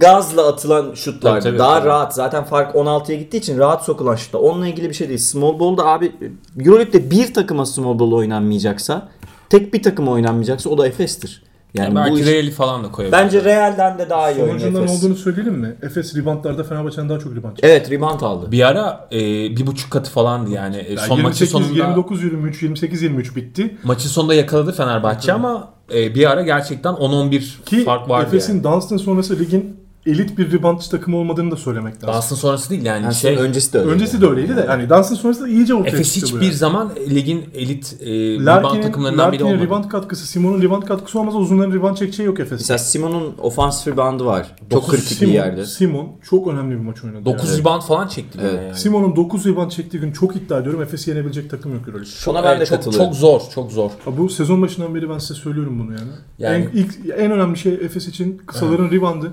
gazla atılan şutlar. Tabii, tabii, daha tabii. rahat. Zaten fark 16'ya gittiği için rahat sokulan şutlar. Onunla ilgili bir şey değil. Small ball'da abi Euroleague'de bir takıma small ball oynanmayacaksa tek bir takım oynanmayacaksa o da Efes'tir. Yani Yani bu belki iş, Real'i falan da koyabilir. bence Real'den de daha iyi oynuyor Sonucundan Efes. olduğunu söyleyelim mi? Efes reboundlarda Fenerbahçe'den daha çok rebound çekti. Evet rebound aldı. Bir ara e, bir buçuk katı falandı yani. E, Yani son maçı 28 sonunda 29 23 28 23 bitti. maçın sonunda yakaladı Fenerbahçe ama e, bir ara gerçekten 10-11 Ki fark vardı Efes'in yani. Dunstan sonrası ligin elit bir reboundçı takım olmadığını da söylemek lazım. Dansın sonrası değil yani Yani şey. öncesi de öyle. Öncesi de öyleydi de. Yani Dunstan sonrası da iyice ortaya Efes çıktı bu hiçbir yani. zaman ligin elit e, rebound takımlarından biri Larkin'in olmadı. rebound katkısı, Simon'un rebound katkısı olmazsa uzunların rebound çekeceği yok Efes'te. Mesela Simon'un ofans reboundu var. Çok kritik bir yerde. Simon çok önemli bir maç oynadı. 9 yani. rebound falan çekti Evet. yani. Simon'un 9 rebound çektiği gün çok iddia ediyorum Efes'i yenebilecek takım yok Euroleague. Ona ben de Evet, çok, katılıyorum. çok zor, çok zor. Ya Bu sezon başından beri ben size söylüyorum bunu yani. Yani- En, ilk, en önemli şey Efes için kısaların reboundı.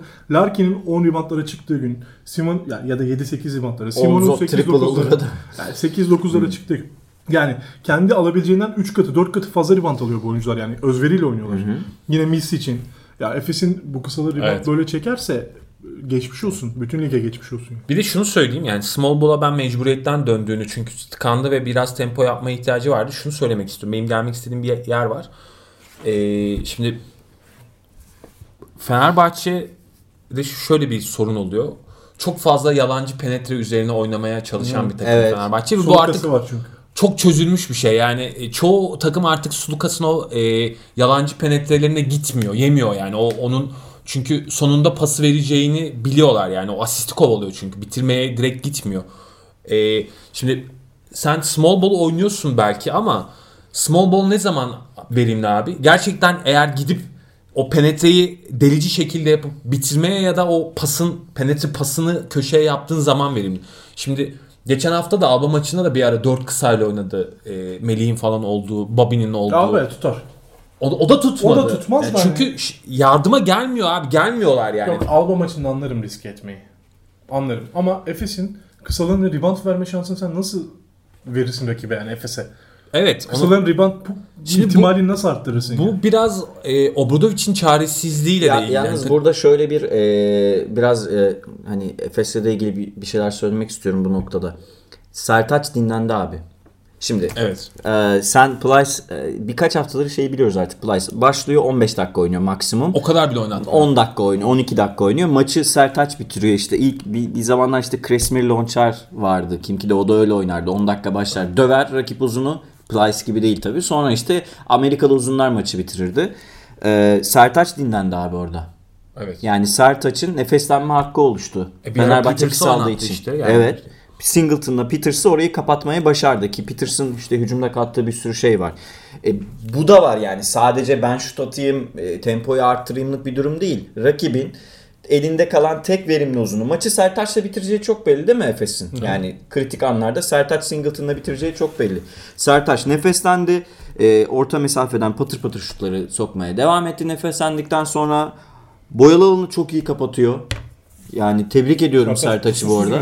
Larkin'in 10 reboundlara çıktığı gün. Simon ya, ya da 7-8 reboundlara. Simon'un zor, triple olur 8-9'lara. da. Yani 8-9'lara çıktı. gün. Yani kendi alabileceğinden 3 katı 4 katı fazla rebound alıyor bu oyuncular yani. Özveriyle oynuyorlar. Yine Miss için. Ya Efes'in bu kısaları rebound Evet. böyle çekerse geçmiş olsun. Bütün lige geçmiş olsun. Bir de şunu söyleyeyim yani small ball'a ben mecburiyetten döndüğünü çünkü tıkandı ve biraz tempo yapmaya ihtiyacı vardı. Şunu söylemek istiyorum. Benim gelmek istediğim bir yer var. Ee, şimdi Fenerbahçe'de şöyle bir sorun oluyor. Çok fazla yalancı penetre üzerine oynamaya çalışan bir takım Evet. Fenerbahçe bu artık var çünkü. çok çözülmüş bir şey. Yani e, çoğu takım artık Sulukas'ın o e, yalancı penetrelerine gitmiyor. Yemiyor yani. O onun çünkü sonunda pası vereceğini biliyorlar yani. O asisti kovalıyor çünkü. Bitirmeye direkt gitmiyor. E, şimdi sen small ball oynuyorsun belki ama small ball ne zaman verimli abi? Gerçekten eğer gidip o penetreyi delici şekilde yapıp bitirmeye ya da o pasın penetre pasını köşeye yaptığın zaman verimli. Şimdi geçen hafta da Alba maçında da bir ara 4 kısayla oynadı. E, Melih'in falan olduğu, Bobby'nin olduğu. Abi tutar. O, o da tutmadı. O da tutmaz Yani da çünkü ş- yardıma gelmiyor abi. Gelmiyorlar yani. Yok Alba maçında anlarım risk etmeyi. Anlarım. Ama Efes'in kısalarına rebound verme şansını sen nasıl verirsin rakibe yani Efes'e? Evet. onu- Kısaların rebound bu Şimdi bu- ihtimalini nasıl arttırırsın? yani? bu biraz e, Obradovic'in çaresizliğiyle Ya, de ilgili. yalnız Yani burada şöyle bir e, biraz e, hani Efes'le de ilgili bir, bir şeyler söylemek istiyorum bu noktada. Sertaç dinlendi abi. Şimdi Evet. e, sen Plyce e, birkaç haftadır şeyi biliyoruz artık Plyce. Başlıyor 15 dakika oynuyor maksimum. O kadar bile oynatmadı. 10 dakika oynuyor, 12 dakika oynuyor. Maçı Sertaç bitiriyor işte. İlk bir, bir zamanlar işte Kresmir Lonçar vardı. Kimki de o da öyle oynardı. 10 dakika başlar. Döver rakip uzunu. Plyce gibi değil tabii. Sonra işte Amerikalı uzunlar maçı bitirirdi. Ee, Sertaç dinlendi abi orada. Evet. Yani Sertaç'ın nefeslenme hakkı oluştu. E, Fenerbahçe kısaldığı için. işte, yani. evet. Singleton'la Peters'ı orayı kapatmayı başardı ki Peters'ın işte hücumda kattığı bir sürü şey var. E, bu da var yani sadece ben şut atayım, e, tempoyu arttırayımlık bir durum değil. Rakibin elinde kalan tek verimli uzunu. Maçı Sertaç'la bitireceği çok belli değil mi Efes'in? Yani kritik anlarda Sertaç Singleton'la bitireceği çok belli. Sertaç nefeslendi. E, orta mesafeden patır patır şutları sokmaya devam etti. Nefeslendikten sonra boyalı alanı çok iyi kapatıyor. Yani tebrik ediyorum Sertaç Sertaç'ı bu arada.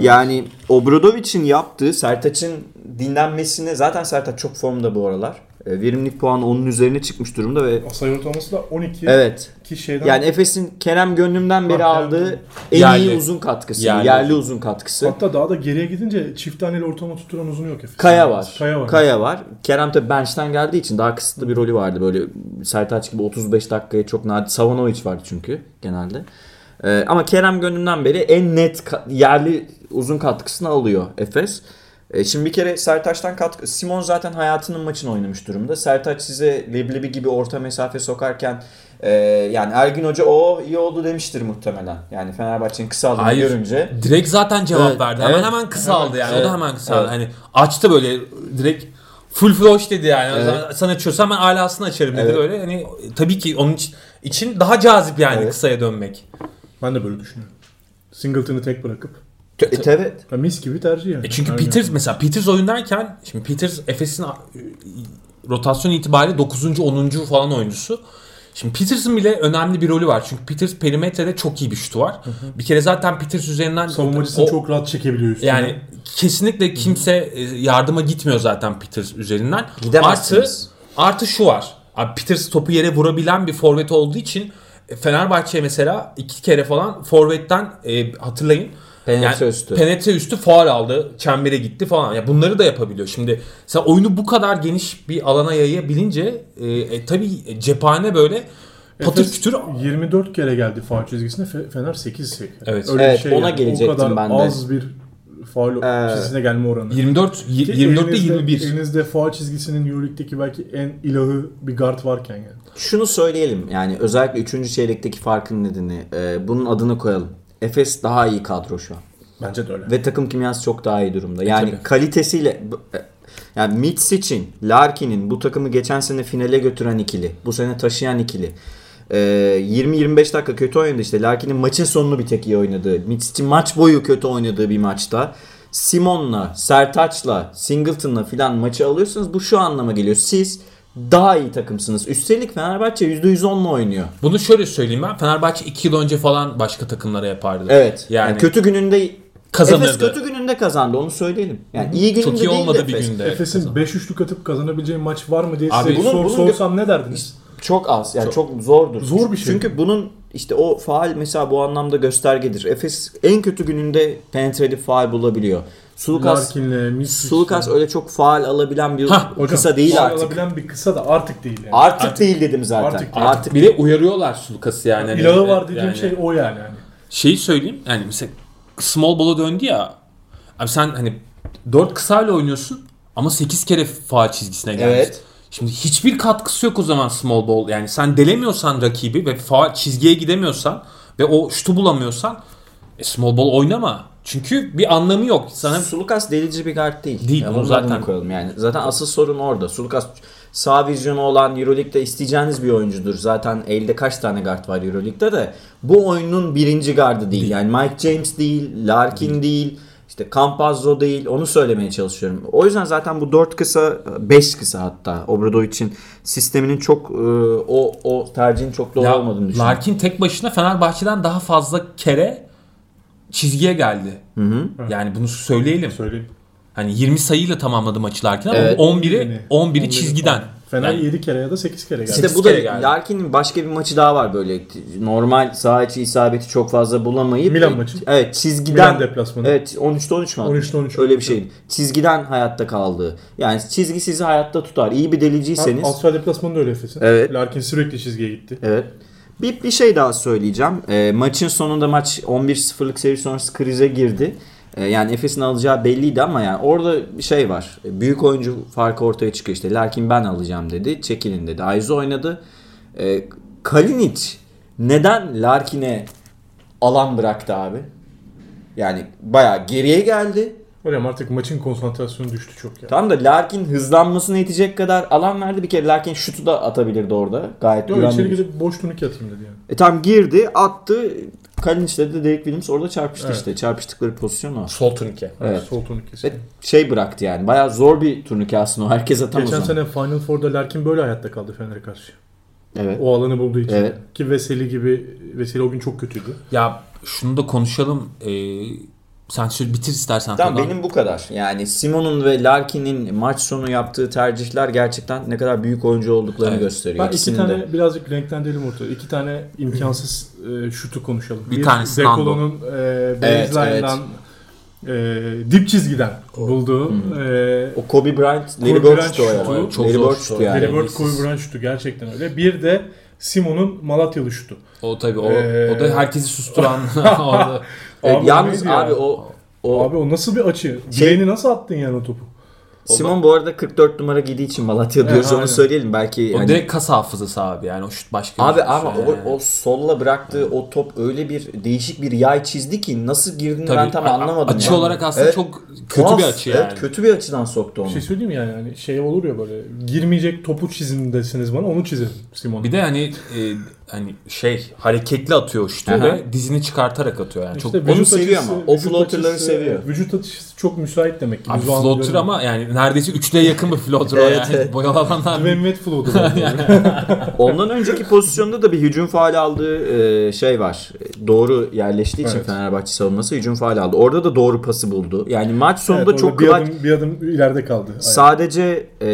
Yani Obradovic'in yaptığı Sertaç'ın dinlenmesine zaten Sertaç çok formda bu aralar. E, verimlilik puanı onun üzerine çıkmış durumda ve Sayı ortalaması da 12. evet. Ki şeyden Yani Efes'in Kerem Gönlüm'den beri Ha, Kerem aldığı en Yerli. iyi uzun katkısı. Yerli. Yerli, uzun katkısı. hatta daha da geriye gidince çift taneli ortalama tutturan uzun yok Efes'in. Kaya var. Kaya var. Kaya var. Kerem tabi bench'ten geldiği için daha kısıtlı bir rolü vardı. Böyle Sertaç gibi 35 dakikaya çok nadir. Savanovic vardı çünkü genelde. Ee, ama Kerem gönlünden beri en net ka- yerli uzun katkısını alıyor Efes. Ee, şimdi bir kere Sertaç'tan katkı... Simon zaten hayatının maçını oynamış durumda. Sertaç size leblebi gibi orta mesafe sokarken e, yani Ergin Hoca o iyi oldu demiştir muhtemelen. Yani Fenerbahçe'nin kısaldığını Hayır. görünce. Direkt zaten cevap Evet, verdi. Hemen evet. hemen kısaldı yani. O Evet. da hemen kısaldı. Evet. Hani açtı böyle direkt full flush dedi yani. Evet. Sen açıyorsan ben alasını açarım dedi Evet. böyle. Hani tabii ki onun için, için daha cazip yani Evet. kısaya dönmek. Ben de böyle düşünüyorum. Singleton'ı tek bırakıp. Evet. Ya mis gibi tercih yani. E çünkü Aynen. Peters mesela Peters oyundayken şimdi Peters Efes'in e, rotasyon itibariyle 9. 10. falan oyuncusu. Şimdi Peters'ın bile önemli bir rolü var. Çünkü Peters perimetrede çok iyi bir şutu var. Bir kere zaten Peters üzerinden Savunmacısını o- çok rahat çekebiliyor üstüne. yani kesinlikle kimse e, yardıma gitmiyor zaten Peters üzerinden. Artı Gidemezsiniz. artı şu var. Abi Peters topu yere vurabilen bir forvet olduğu için e, Fenerbahçe mesela iki kere falan forvetten e, hatırlayın. Penetre üstü. Penetre üstü faul aldı. Çembere gitti falan. Ya bunları da yapabiliyor. Şimdi sen oyunu bu kadar geniş bir alana yayabilince e, e, tabii cephane böyle patır Efes kütür 24 kere geldi faul çizgisine. Fe- Fener 8 çekti. Evet. Öyle Evet, bir şey ona yani. gelecektim O kadar ben de. az bir faul Evet. çizgisine gelme oranı. 24 Ki 24'te elinizde- 21. Elinizde faul çizgisinin Euroleague'deki belki en ilahı bir guard varken yani. Şunu söyleyelim yani özellikle 3. çeyrekteki farkın nedeni e, bunun adını koyalım. Efes daha iyi kadro şu an. Bence de öyle. Ve takım kimyası çok daha iyi durumda. Yani tabii. kalitesiyle e, yani Mitsic'in, Larkin'in bu takımı geçen sene finale götüren ikili. Bu sene taşıyan ikili. E, 20-25 dakika kötü oynadı işte. Larkin'in maçın sonunu bir tek iyi oynadığı. Mitsic'in maç boyu kötü oynadığı bir maçta. Simon'la, Sertaç'la, Singleton'la filan maçı alıyorsanız bu şu anlama geliyor. Siz daha iyi takımsınız. Üstelik Fenerbahçe %110'la oynuyor. Bunu şöyle söyleyeyim ben. Fenerbahçe 2 yıl önce falan başka takımlara yapardı. Evet. Yani, Yani, kötü gününde Kazanırdı. Efes kötü gününde kazandı onu söyleyelim. Yani iyi gününde çok iyi değil olmadı bir Efes. günde. Efes'in 5 üçlük atıp kazanabileceği maç var mı diye Abi size bunun- sor, bunun- sorsam ne derdiniz? Çok az yani çok, zordur. Zor bir şey. Çünkü bunun işte o faal mesela bu anlamda göstergedir. Efes en kötü gününde penetratif faal bulabiliyor. Sulukas. Sulukas öyle çok faal alabilen bir Hah, Hocam, kısa değil faul artık. Alabilen bir kısa da artık değil yani. Artık, değil dedim zaten. Artık Artık. Artık bir de uyarıyorlar Sulukas'ı yani. Hani, İlahı var dediğim yani- şey o yani. yani. Şeyi söyleyeyim yani mesela small ball'a döndü ya. Abi sen hani 4 kısayla oynuyorsun ama 8 kere faal çizgisine gelmiş. Evet. Şimdi hiçbir katkısı yok o zaman small ball. Yani sen delemiyorsan rakibi ve faal çizgiye gidemiyorsan ve o şutu bulamıyorsan e, small ball oynama. Çünkü bir anlamı yok. Sana Sulukas delici bir guard değil. Değil, Ya bunu zaten- koyalım yani. Zaten asıl sorun orada. Sulukas sağ vizyonu olan Euroleague'de isteyeceğiniz bir oyuncudur. Zaten elde kaç tane guard var Euroleague'de de. Bu oyunun birinci gardı değil. Yani Mike James değil, Larkin değil. İşte Campazzo değil. Onu söylemeye çalışıyorum. O yüzden zaten bu 4 kısa, 5 kısa hatta Obradovic'in sisteminin çok e, o o tercihin çok doğru Ya, olmadığını düşünüyorum. Larkin tek başına Fenerbahçe'den daha fazla kere çizgiye geldi. Yani bunu söyleyelim. Söyleyeyim. Hani 20 sayıyla tamamladı maçı Larkin ama Evet. 11'i Yani, 11'i çizgiden. Fener Yani- 7 kere ya da 8 kere geldi. İşte bu da. Larkin'in başka bir maçı daha var böyle. Normal saha içi isabeti çok fazla bulamayıp. Milan maçı. Evet çizgiden. Milan deplasmanı. Evet 13'te 13 mü? 13'te 13. Öyle bir şey. Çizgiden hayatta kaldı. Yani çizgi sizi hayatta tutar. İyi bir deliciyseniz. Austria deplasmanı da öyle Efes'in. Evet. Larkin sürekli çizgiye gitti. Evet. Bir, bir şey daha söyleyeceğim. E, maçın sonunda maç 11-0'lık seri sonrası krize girdi. E, yani Efes'in alacağı belliydi ama yani orada bir şey var. Büyük oyuncu farkı ortaya çıkıyor işte. Larkin ben alacağım dedi. Çekilin dedi. Aizu oynadı. E, Kalinic neden Larkin'e alan bıraktı abi? Yani bayağı geriye geldi. Hocam artık maçın konsantrasyonu düştü çok ya. Tamam da Larkin hızlanmasına yetecek kadar alan verdi. Bir kere Larkin şutu da atabilirdi orada. Gayet Yok güvenli. içeri bir- gidip boş turnike atayım dedi yani. E tam girdi, attı. Kalinic'le de Derek Williams orada çarpıştı Evet. işte. Çarpıştıkları pozisyon o. Sol turnike. Evet. Sol turnikesi. Ve şey bıraktı yani. Bayağı zor bir turnike aslında o. Herkes atamaz Geçen sene Final Four'da Larkin böyle hayatta kaldı Fener'e karşı. Evet. O alanı bulduğu için. Evet. Ki Veseli gibi, Veseli o gün çok kötüydü. Ya şunu da konuşalım. Ee, sen şöyle bitir istersen. Tamam benim bu kadar. Yani Simon'un ve Larkin'in maç sonu yaptığı tercihler gerçekten ne kadar büyük oyuncu olduklarını Evet. gösteriyor. Ben iki İkisinin tane de. birazcık renklendirelim ortada. İki tane imkansız e, şutu konuşalım. Bir tanesi Nando. Dekolo'nun e, Evet, baseline'dan e, dip çizgiden bulduğu e, O Kobe Bryant, Larry Bird şutu yani. Çok Larry zor Bird şutu. yani. Larry Bird, Kobe Bryant şutu gerçekten öyle. Bir de Simon'un Malatyalı şutu. O tabii o, Ee, o da herkesi susturan [laughs] [laughs] orada. Evet, Abi yalnız abi o o Abi o nasıl bir açı? Şey- Bileğini nasıl attın yani o topu? Simon bu arada 44 numara giydiği için Malatya diyoruz Evet, onu aynen. söyleyelim belki O hani- direkt kas hafızası abi yani o şut başka Abi şey. ama o, o solla bıraktığı o top öyle bir değişik bir yay çizdi ki nasıl girdiğini ben tam a- anlamadım. Açı yani. olarak aslında Evet, çok kötü tuhaf, bir açı yani. Evet kötü bir açıdan soktu onu. Bir şey söyleyeyim mi yani? yani şey olur ya böyle girmeyecek topu çizin deseniz bana onu çizerim Simon. Bir de hani e, hani şey hareketli atıyor şutu Aha. ve dizini çıkartarak atıyor yani. İşte çok onu seviyor ama. O floaterları seviyor. Vücut açısı çok müsait demek ki. Abi o floater ama yani neredeyse üçlüye yakın bir floater o Evet, yani. evet. Boyalı alanlar. Dwayne Wade floater. [laughs] [laughs] Ondan önceki pozisyonda da bir hücum faali aldığı e, şey var. Doğru yerleştiği için Evet. Fenerbahçe savunması hücum faali aldı. Orada da doğru pası buldu. Yani maç sonunda Evet, çok bir clutch. adım, bir adım ileride kaldı. Aynen. Sadece e,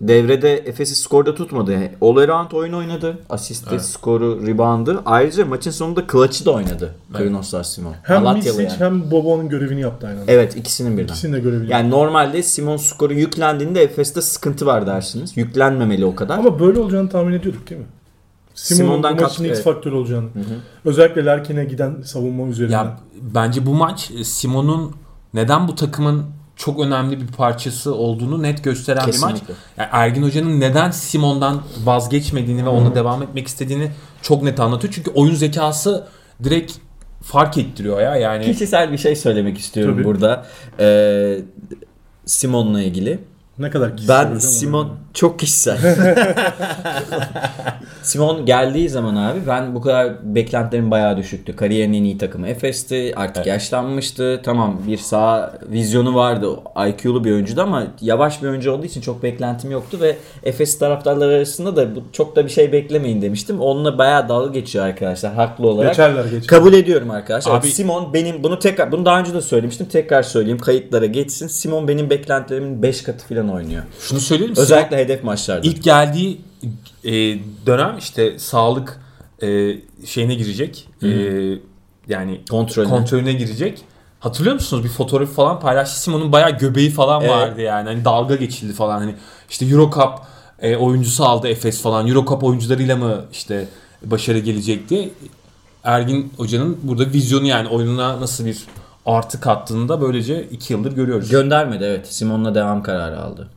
devrede Efes'i skorda tutmadı. All around oyun oynadı. Asisti, skoru, reboundı. Ayrıca maçın sonunda clutch'ı da oynadı. Krinoslar Simon. hem Malatyalı Misic yani. hem Bobo'nun görevini yaptı aynen. Evet ikisinin birden. İkisinin de görevini Yani normalde Simon skoru yüklendiğinde Efes'te sıkıntı var dersiniz. Yüklenmemeli o kadar. Ama böyle olacağını tahmin ediyorduk değil mi? Simon'un Simon'dan bu maçın kat- X evet. faktörü olacağını. Özellikle Larkin'e giden savunma üzerinden. Ya bence bu maç e, Simon'un neden bu takımın çok önemli bir parçası olduğunu net gösteren bir maç. Kesinlikle. Yani Ergin Hoca'nın neden Simon'dan vazgeçmediğini ve onunla devam etmek istediğini çok net anlatıyor. Çünkü oyun zekası direkt fark ettiriyor ya. Yani Kişisel bir şey söylemek istiyorum Tabii. burada. Ee, Simon'la ilgili. Ne kadar kişisel Ben Simon o. çok kişisel. [laughs] Simon geldiği zaman abi ben bu kadar beklentilerim bayağı düşüktü. Kariyerinin en iyi takımı Efes'ti. Artık yaşlanmıştı. Tamam bir sağ vizyonu vardı. IQ'lu bir oyuncuydu ama yavaş bir oyuncu olduğu için çok beklentim yoktu ve Efes taraftarları arasında da bu çok da bir şey beklemeyin demiştim. Onunla bayağı dalga geçiyor arkadaşlar haklı olarak. Geçerler geçerler. Kabul ediyorum arkadaşlar. Abi- Simon benim bunu tekrar bunu daha önce de söylemiştim. Tekrar söyleyeyim kayıtlara geçsin. Simon benim beklentilerimin 5 katı falan oynuyor. şunu söyleyeyim mi? Özellikle hedef maçlarda. İlk geldiği e, dönem işte sağlık e, şeyine girecek. E, yani Kontrolüne. kontrolüne girecek. Hatırlıyor musunuz? Bir fotoğrafı falan paylaştı. Simon'un bayağı göbeği falan Evet. vardı yani. Hani dalga geçildi falan. Hani işte Eurocup e, oyuncusu aldı Efes falan. Eurocup oyuncularıyla mı işte başarı gelecekti? Ergin Hoca'nın burada vizyonu yani oyununa nasıl bir artı kattığını da böylece iki yıldır görüyoruz. Göndermedi evet. Simon'la devam kararı aldı.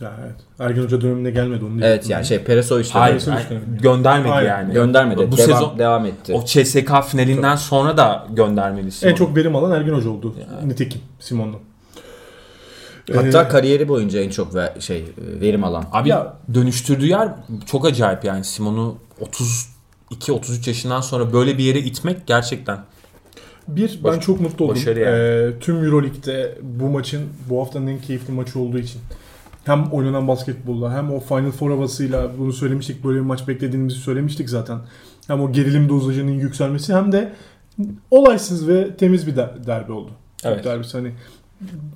Ya evet. Ergin Hoca döneminde gelmedi onu Evet yani şey Hayır, Neyse hayır, işte. göndermedi Hayır, yani. göndermedi. Bu devam, sezon devam etti. o CSK finalinden sonra da göndermedi En Simon'u. çok verim alan Ergin Hoca oldu. Nitekim Simon'dan. Hatta Ee, kariyeri boyunca en çok ver- şey verim alan. Abi Ya- dönüştürdüğü yer çok acayip yani Simon'u 32-33 yaşından sonra böyle bir yere itmek gerçekten. Bir, ben Baş- çok mutlu oldum. başarı yani. Ee, tüm Euroleague'de bu maçın bu haftanın en keyifli maçı olduğu için. Hem oynanan basketbolla hem o Final Four havasıyla bunu söylemiştik. Böyle bir maç beklediğimizi söylemiştik zaten. Hem o gerilim dozajının yükselmesi hem de olaysız ve temiz bir der- derbi oldu. Evet. Derbisi hani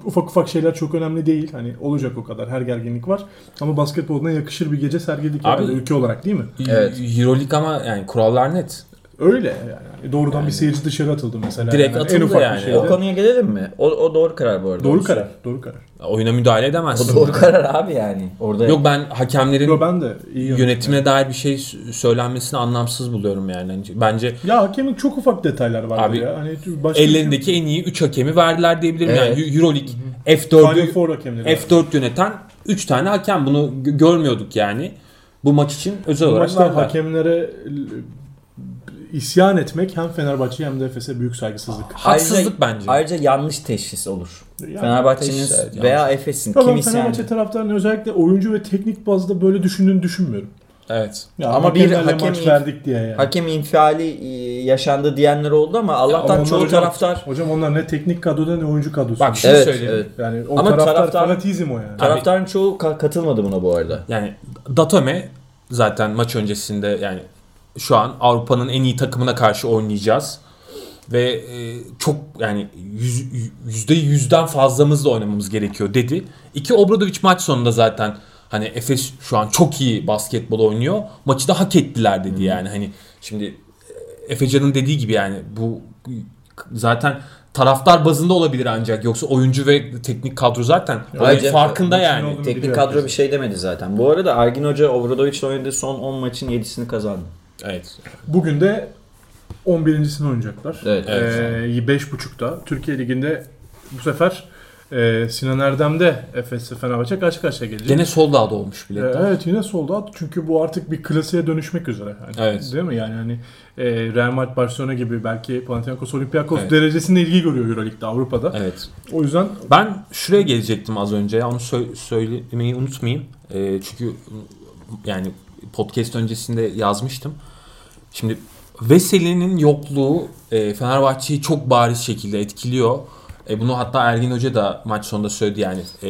ufak ufak şeyler çok önemli değil. Hani olacak o kadar. Her gerginlik var. Ama basketboluna yakışır bir gece sergiledik Abi- herhalde ülke olarak değil mi? Evet. Euroleague ama yani kurallar net. Öyle yani. Doğrudan bir seyirci dışarı atıldı mesela. Direkt Yani atıldı ufak bir yani. şeyde. O konuya gelelim mi? O, o doğru karar bu arada. Doğru karar. Doğru karar. Oyuna müdahale O edemezsin. doğru karar abi yani. Orada Yok ben hakemlerin Yo, ben de iyi yönetim. yönetimine dair bir şey söylenmesini anlamsız buluyorum yani. Hani Bence Ya hakemin çok ufak detaylar var Abi, ya. Hani başka ellerindeki en iyi 3 hakemi verdiler diyebilirim. Evet. Yani Euroleague Final F4'ü Four hakemleri. var. F4 yöneten 3 tane hakem bunu gö- görmüyorduk yani. Bu maç için özel Bu olarak verdiler. hakemlere e, isyan etmek hem Fenerbahçe hem de Efes'e büyük saygısızlık. Haksızlık bence. Ayrıca yanlış teşhis olur. Yani Fenerbahçe'nin teşhis, veya Efes'in Ama kim isyan Fenerbahçe taraftarının özellikle oyuncu ve teknik bazda böyle düşündüğünü düşünmüyorum. Evet. Ya Ama bir hakem- maç verdik diye yani. hakem infiali e, yaşandı diyenler oldu ama Ama Allah'tan onlar çoğu hocam- taraftar Hocam onlar ne teknik kadroda ne oyuncu kadrosu. Bak şunu Evet, söyleyeyim. evet. yani o Ama taraftar, taraftar- fanatizm o yani. taraftarın çoğu ka- katılmadı buna bu arada. Yani Datome zaten maç öncesinde yani şu an Avrupa'nın en iyi takımına karşı oynayacağız. Ve e, çok yani yüz, yüzde yüzden fazlamızla oynamamız gerekiyor dedi. İki Obradovic maç sonunda zaten hani Efes şu an çok iyi basketbol oynuyor. Maçı da hak ettiler dedi yani. Hani şimdi e, Efecan'ın dediği gibi yani bu zaten taraftar bazında olabilir ancak yoksa oyuncu ve teknik kadro zaten Ayrıca farkında yani. Teknik kadro herkes. bir şey demedi zaten. Bu arada Ergin Hoca Obradovic'le oynadığı son 10 maçın 7'sini kazandı. Evet. Bugün de 11.sini oynayacaklar. Evet. Ee, 5.30'da. Türkiye Ligi'nde bu sefer e, Sinan Erdem'de Efes'le Fenerbahçe karşı karşıya gelecek. Gene sold out olmuş Ee, biletler. Evet yine solda at çünkü bu artık bir klasiğe dönüşmek üzere. Yani, Evet. Değil mi? Yani hani e, Real Madrid, Barcelona gibi belki Panathinaikos, Olympiakos Evet. derecesinde ilgi görüyor Euroleague'de Avrupa'da. Evet. O yüzden Ben şuraya gelecektim az önce. Onu sö- söylemeyi unutmayayım. Ee, çünkü yani podcast öncesinde yazmıştım. Şimdi Veseli'nin yokluğu e, Fenerbahçe'yi çok bariz şekilde etkiliyor. E, bunu hatta Ergin Hoca da maç sonunda söyledi yani. E,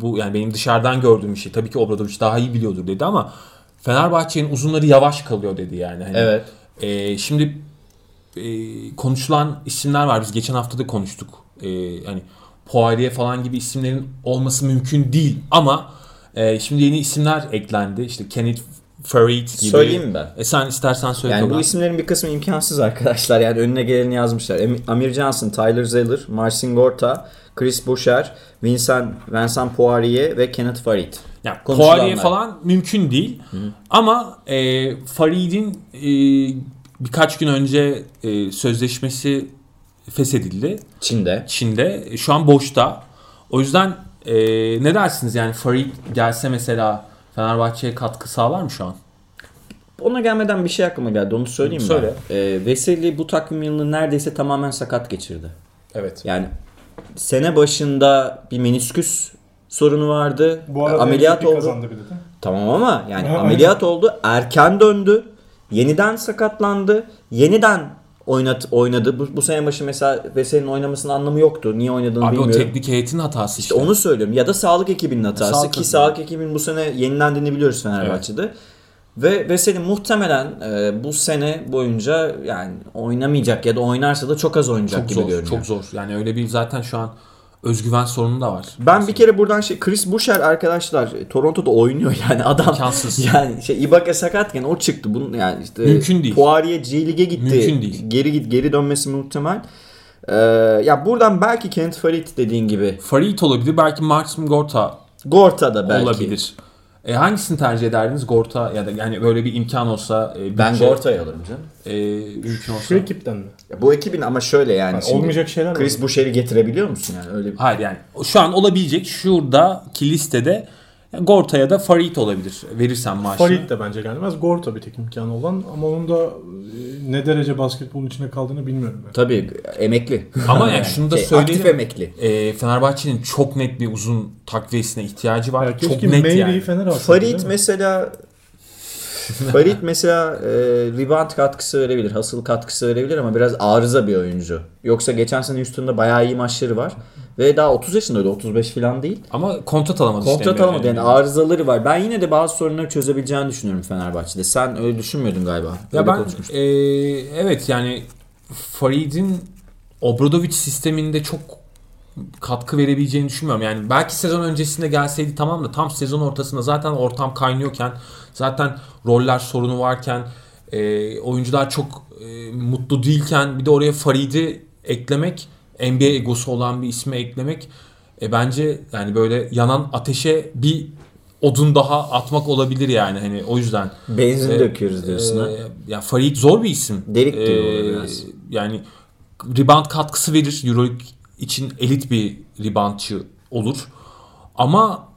bu yani benim dışarıdan gördüğüm bir şey. Tabii ki Obradoviç daha iyi biliyordur dedi ama Fenerbahçe'nin uzunları yavaş kalıyor dedi yani. Hani, Evet. e, şimdi e, konuşulan isimler var. Biz geçen hafta da konuştuk. E, hani Poirier falan gibi isimlerin olması mümkün değil ama e, şimdi yeni isimler eklendi. İşte Kenneth Farid gibi. Söyleyeyim mi ben? E sen istersen söyle. Yani bu isimlerin bir kısmı imkansız arkadaşlar. Yani önüne geleni yazmışlar. Amir Johnson, Tyler Zeller, Marcin Gorta, Chris Boucher, Vincent, Vincent Poirier ve Kenneth Farid. Yani. Poirier falan mümkün değil. Ama e, Farid'in e, birkaç gün önce e, sözleşmesi feshedildi. Çin'de. Çin'de. E, Şu an boşta. O yüzden e, ne dersiniz yani Farid gelse mesela Fenerbahçe'ye katkı sağlar mı şu an? Ona gelmeden bir şey aklıma geldi. Onu söyleyeyim mi? Söyle. ben? Ee, Veseli bu takvim yılını neredeyse tamamen sakat geçirdi. Evet. Yani sene başında bir menisküs sorunu vardı. bu arada ameliyat oldu. kazandı bir de. Tamam ama yani [laughs] Ha, ameliyat oldu. Erken döndü. Yeniden sakatlandı. Yeniden oynat oynadı. Bu, bu sene başı mesela Veseli'nin oynamasının anlamı yoktu. Niye oynadığını Abi o bilmiyorum. teknik heyetin hatası işte. İşte onu söylüyorum. Ya da sağlık ekibinin hatası. Sağlık Ki sağlık ekibinin bu sene yenilendiğini biliyoruz Fenerbahçe'de. Ve Veseli muhtemelen e, bu sene boyunca yani oynamayacak ya da oynarsa da çok az oynayacak çok gibi zor, görünüyor. çok zor. Yani öyle bir zaten şu an özgüven sorunu da var. Ben bir kere buradan şey Chris Boucher arkadaşlar e, Toronto'da oynuyor [laughs] yani adam. İmkansız. [laughs] Yani şey Ibaka sakatken o çıktı. Bunun yani işte Mümkün değil. Poirier G Lig'e gitti. Mümkün değil. Geri git geri dönmesi muhtemel. Ee, ya buradan belki Kent Farid dediğin gibi Farid olabilir. Belki Marcin Gorta Gorta da belki. olabilir. E, hangisini tercih ederdiniz? Gorta ya da yani böyle bir imkan olsa e, Ben bütçe, Gorta'yı alırım canım. e, mümkün olsa. Şu ekipten mi? Ya bu ekibin ama şöyle yani, Yani şimdi olmayacak şeyler Chris var. Boucher'i getirebiliyor musun yani öyle bir Hayır yani şu an olabilecek şuradaki listede Gorta'ya da Farid olabilir. Verirsen maaşını. Farid de bence gelmez. Gorta bir tek imkanı olan ama onun da e, ne derece basketbolun içinde kaldığını bilmiyorum. Ben. Tabii emekli. Ama yani şunu da Şey, söyleyelim. Aktif emekli. E, Fenerbahçe'nin çok net bir uzun takviyesine ihtiyacı var. Ya çok net yani. Fener alsaydı. Farid mesela [laughs] Farid mesela e, rebound katkısı verebilir, hasıl katkısı verebilir ama biraz arıza bir oyuncu. Yoksa geçen sene üstünde bayağı iyi maçları var. Ve daha 30 yaşında öyle 35 falan değil. Ama kontrat alamadı işte Kontrat Emre. alamadı yani arızaları var. Ben yine de bazı sorunları çözebileceğini düşünüyorum Fenerbahçe'de. Sen öyle düşünmüyordun galiba. Ya Öyle ben e, evet yani Farid'in Obradovic sisteminde çok katkı verebileceğini düşünmüyorum. Yani belki sezon öncesinde gelseydi tamam da tam sezon ortasında zaten ortam kaynıyorken zaten roller sorunu varken e, oyuncular çok e, mutlu değilken bir de oraya Farid'i eklemek NBA egosu olan bir ismi eklemek e, bence yani böyle yanan ateşe bir odun daha atmak olabilir yani hani o yüzden. Benzin E, döküyoruz diyorsun e, ha. Ya Farid zor bir isim. Delik E, biraz. Yani rebound katkısı verir. Euroleague için elit bir reboundçı olur. Ama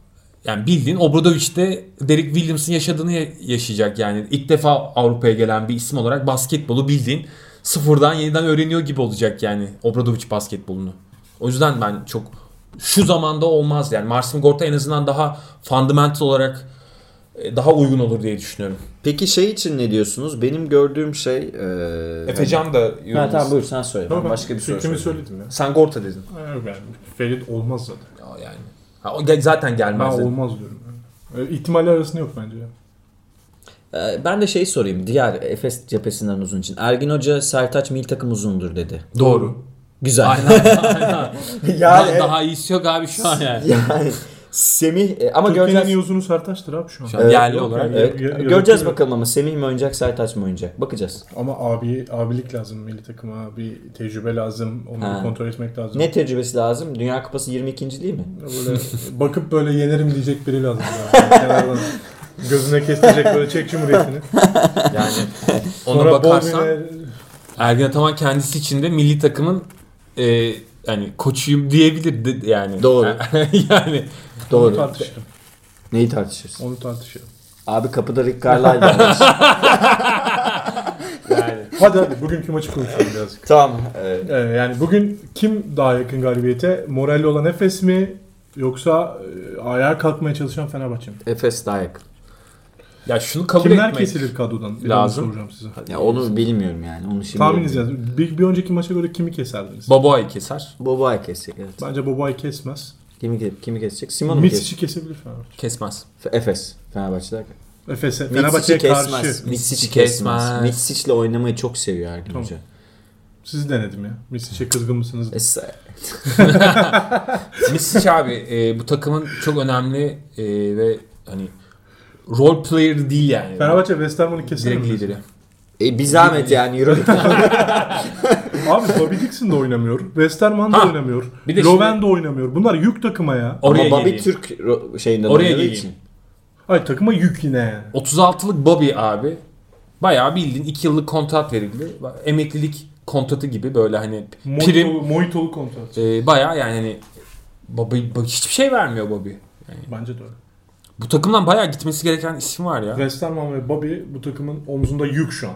yani bildiğin Obradovic de Derek Williams'ın yaşadığını ya- yaşayacak yani. ilk defa Avrupa'ya gelen bir isim olarak basketbolu bildiğin sıfırdan yeniden öğreniyor gibi olacak yani Obradovic basketbolunu. O yüzden ben çok şu zamanda olmaz yani. Marcin Gorta en azından daha fundamental olarak e, daha uygun olur diye düşünüyorum. Peki şey için ne diyorsunuz? Benim gördüğüm şey... E, Efecan da Ha, yorumlasın. tamam buyur sen söyle. Ben başka bir soru sorayım. söyledim ya. Sen Gorta dedin. Hayır, Yani Ferit olmaz zaten. Ya yani. Ha, o gel- zaten gelmez. dedin. olmaz diyorum. Yani. E, ihtimali arasında yok bence ya. Ee, Ben de şey sorayım. Diğer Efes cephesinden uzun için. Ergin Hoca Sertaç milli takım uzundur dedi. Doğru. Güzel. Aynen. [laughs] aynen. yani, daha, daha iyisi yok abi şu an yani. yani Semih e, ama Türkiye'nin göreceğiz. en iyi uzunu Sertaç'tır abi şu an. An yerli yok olarak. yani. Evet, Ya- ya- göreceğiz bakalım ama Semih mi oynayacak Sertaç mı oynayacak? Bakacağız. Ama abi abilik lazım milli takıma. Bir tecrübe lazım. Onu Ha. kontrol etmek lazım. Ne tecrübesi lazım? Dünya Kupası 22. değil mi? Böyle bakıp böyle yenerim diyecek biri lazım. Yani. Gözüne kestirecek böyle çek cumhuriyetini. Yani [laughs] ona Sonra bakarsan Ergin Ataman kendisi için de milli takımın e, yani koçuyum diyebilir de- yani. Doğru. [laughs] yani onu Doğru. tartışalım. Neyi tartışırız? Onu tartışalım. Abi kapıda Rick Carlisle [laughs] yani Hadi hadi bugünkü maçı konuşalım birazcık. tamam. Ee, Ee, yani bugün kim daha yakın galibiyete? Moralli olan Efes mi? Yoksa e, ayağa kalkmaya çalışan Fenerbahçe mi? Efes daha yakın. Ya şunu kabul Kimler etmek kesilir kadrodan? Bir lazım. soracağım size. Ya onu bilmiyorum yani. Onu şimdi Tahmininiz yazın. Bir, bir önceki maça göre kimi keserdiniz? Baboa'yı keser. Boboay kesecek evet. Bence Bobay kesmez. Kimi, kimi kesecek? Simon'u mu kesecek? Mitsic'i kesebilir Fenerbahçe. Kesmez. Efes. Fenerbahçe derken. Efes'e, Fenerbahçe'ye kesmez. karşı. Mitsic'i kesmez. kesmez. Mitsic'le oynamayı çok seviyor Ergin Tamam. Hoca. Sizi denedim ya. Mitsic'e kızgın mısınız? Es- [laughs] [laughs] Misic abi e, bu takımın çok önemli e, ve hani role player değil yani. Fenerbahçe West Ham'ını keser direkt lideri. E, bir zahmet yani. [laughs] Abi Bobby Dixon da oynamıyor. Westerman da Ha. oynamıyor. Bir de Loven şimdi- de oynamıyor. Bunlar yük takıma ya. Oraya Ama Bobby geleyim. Türk şeyinden Oraya oynadığı geleyim. için. Ay takıma yük yine yani. 36'lık Bobby abi. Bayağı bildiğin 2 yıllık kontrat verildi. Emeklilik kontratı gibi böyle hani prim Mojitolu, Mojitolu kontrat. e, bayağı yani hani Bobby, Bobby- hiçbir şey vermiyor Bobby. Bence de öyle. Bu takımdan bayağı gitmesi gereken isim var ya. Westerman ve Bobby bu takımın omzunda yük şu an.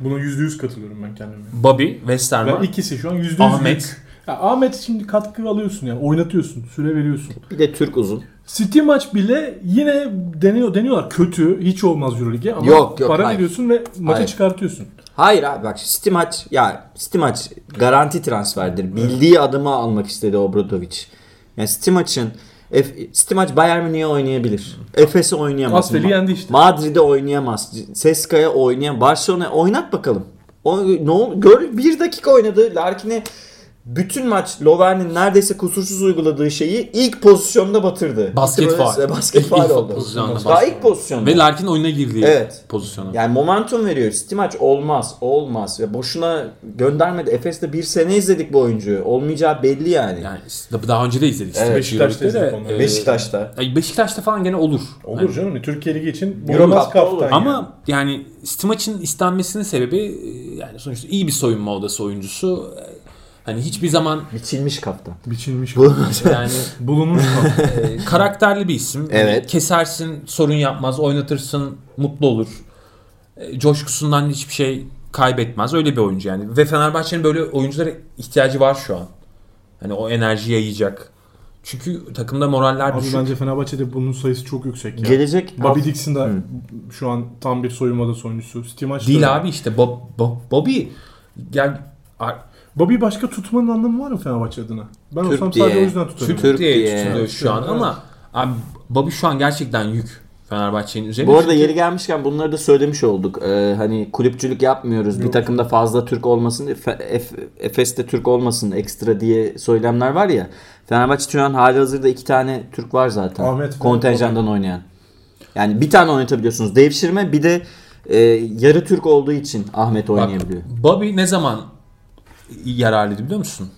Buna %100 katılıyorum ben kendime. Bobby, Westerman, Ve ikisi şu an %100 Ahmet. yük. Ya Ahmet şimdi katkı alıyorsun yani oynatıyorsun, süre veriyorsun. Bir de Türk uzun. City maç bile yine deniyor deniyorlar kötü hiç olmaz EuroLeague'e ama Yok, yok, para hayır. veriyorsun ve maça Hayır. çıkartıyorsun. Hayır abi bak City maç ya City maç garanti transferdir. Bildiği adımı almak istedi Obradovic. Yani City maçın F, Bayern Münih'e oynayabilir. Efes'e oynayamaz. Asfel'i yendi işte. Madrid'e oynayamaz. Seska'ya oynayamaz. Barcelona'ya oynat bakalım. O, ne ol, gör, bir dakika oynadı. Larkin'e bütün maç Lovern'in neredeyse kusursuz uyguladığı şeyi ilk pozisyonda batırdı. Basket faul. [laughs] Basket ilk oldu. pozisyonda Daha basket ilk pozisyonda. Ve Larkin oyuna girdiği Evet. pozisyona. Yani momentum veriyor. City maç olmaz, olmaz. Ve boşuna göndermedi. Efes'te bir sene izledik bu oyuncuyu. Olmayacağı belli yani. Yani daha önce de izledik. Evet, Beşiktaş'ta izledik onları. e, Beşiktaş'ta. ay Beşiktaş'ta falan gene olur. Olur Yani- canım Türkiye Ligi için Euro bulunmaz Cup'ta olur. kaftan yani. Ama yani City maçın istenmesinin sebebi e, yani sonuçta iyi bir soyunma odası oyuncusu. Hani hiçbir zaman Biçilmiş kaptan. biçilmiş. yani bulunmuş [laughs] kaftan. e, karakterli bir isim. Hani Evet. kesersin, sorun yapmaz, oynatırsın, mutlu olur. E, coşkusundan hiçbir şey kaybetmez. Öyle bir oyuncu yani. Ve Fenerbahçe'nin böyle oyunculara ihtiyacı var şu an. Hani o enerji yayacak. Çünkü takımda moraller Abi düşük. bence Fenerbahçe'de bunun sayısı çok yüksek ya. Gelecek Bobby Dixon da şu an tam bir soyunma odası oyuncusu. City maçta Değil abi işte Bob, Bob, Bobby Ar- Bobby başka tutmanın anlamı var mı Fenerbahçe adına? Ben Türk olsam diye. sadece o yüzden tutarım. Türk, Türk diye, diye. tutuluyor şu an Evet. ama abi Bobby şu an gerçekten yük Fenerbahçe'nin üzerine. Bu arada yeri gelmişken bunları da söylemiş olduk. Ee, hani kulüpçülük yapmıyoruz. Bir Yok. takımda fazla Türk olmasın. Efe- Ef- Efes'te Türk olmasın ekstra diye söylemler var ya. Fenerbahçe şu an hali hazırda iki tane Türk var zaten. Ahmet Kontenjandan oynayan. Yani bir tane oynatabiliyorsunuz devşirme bir de e, yarı Türk olduğu için Ahmet Bak, oynayabiliyor. Bobby ne zaman yararlıydı biliyor musun?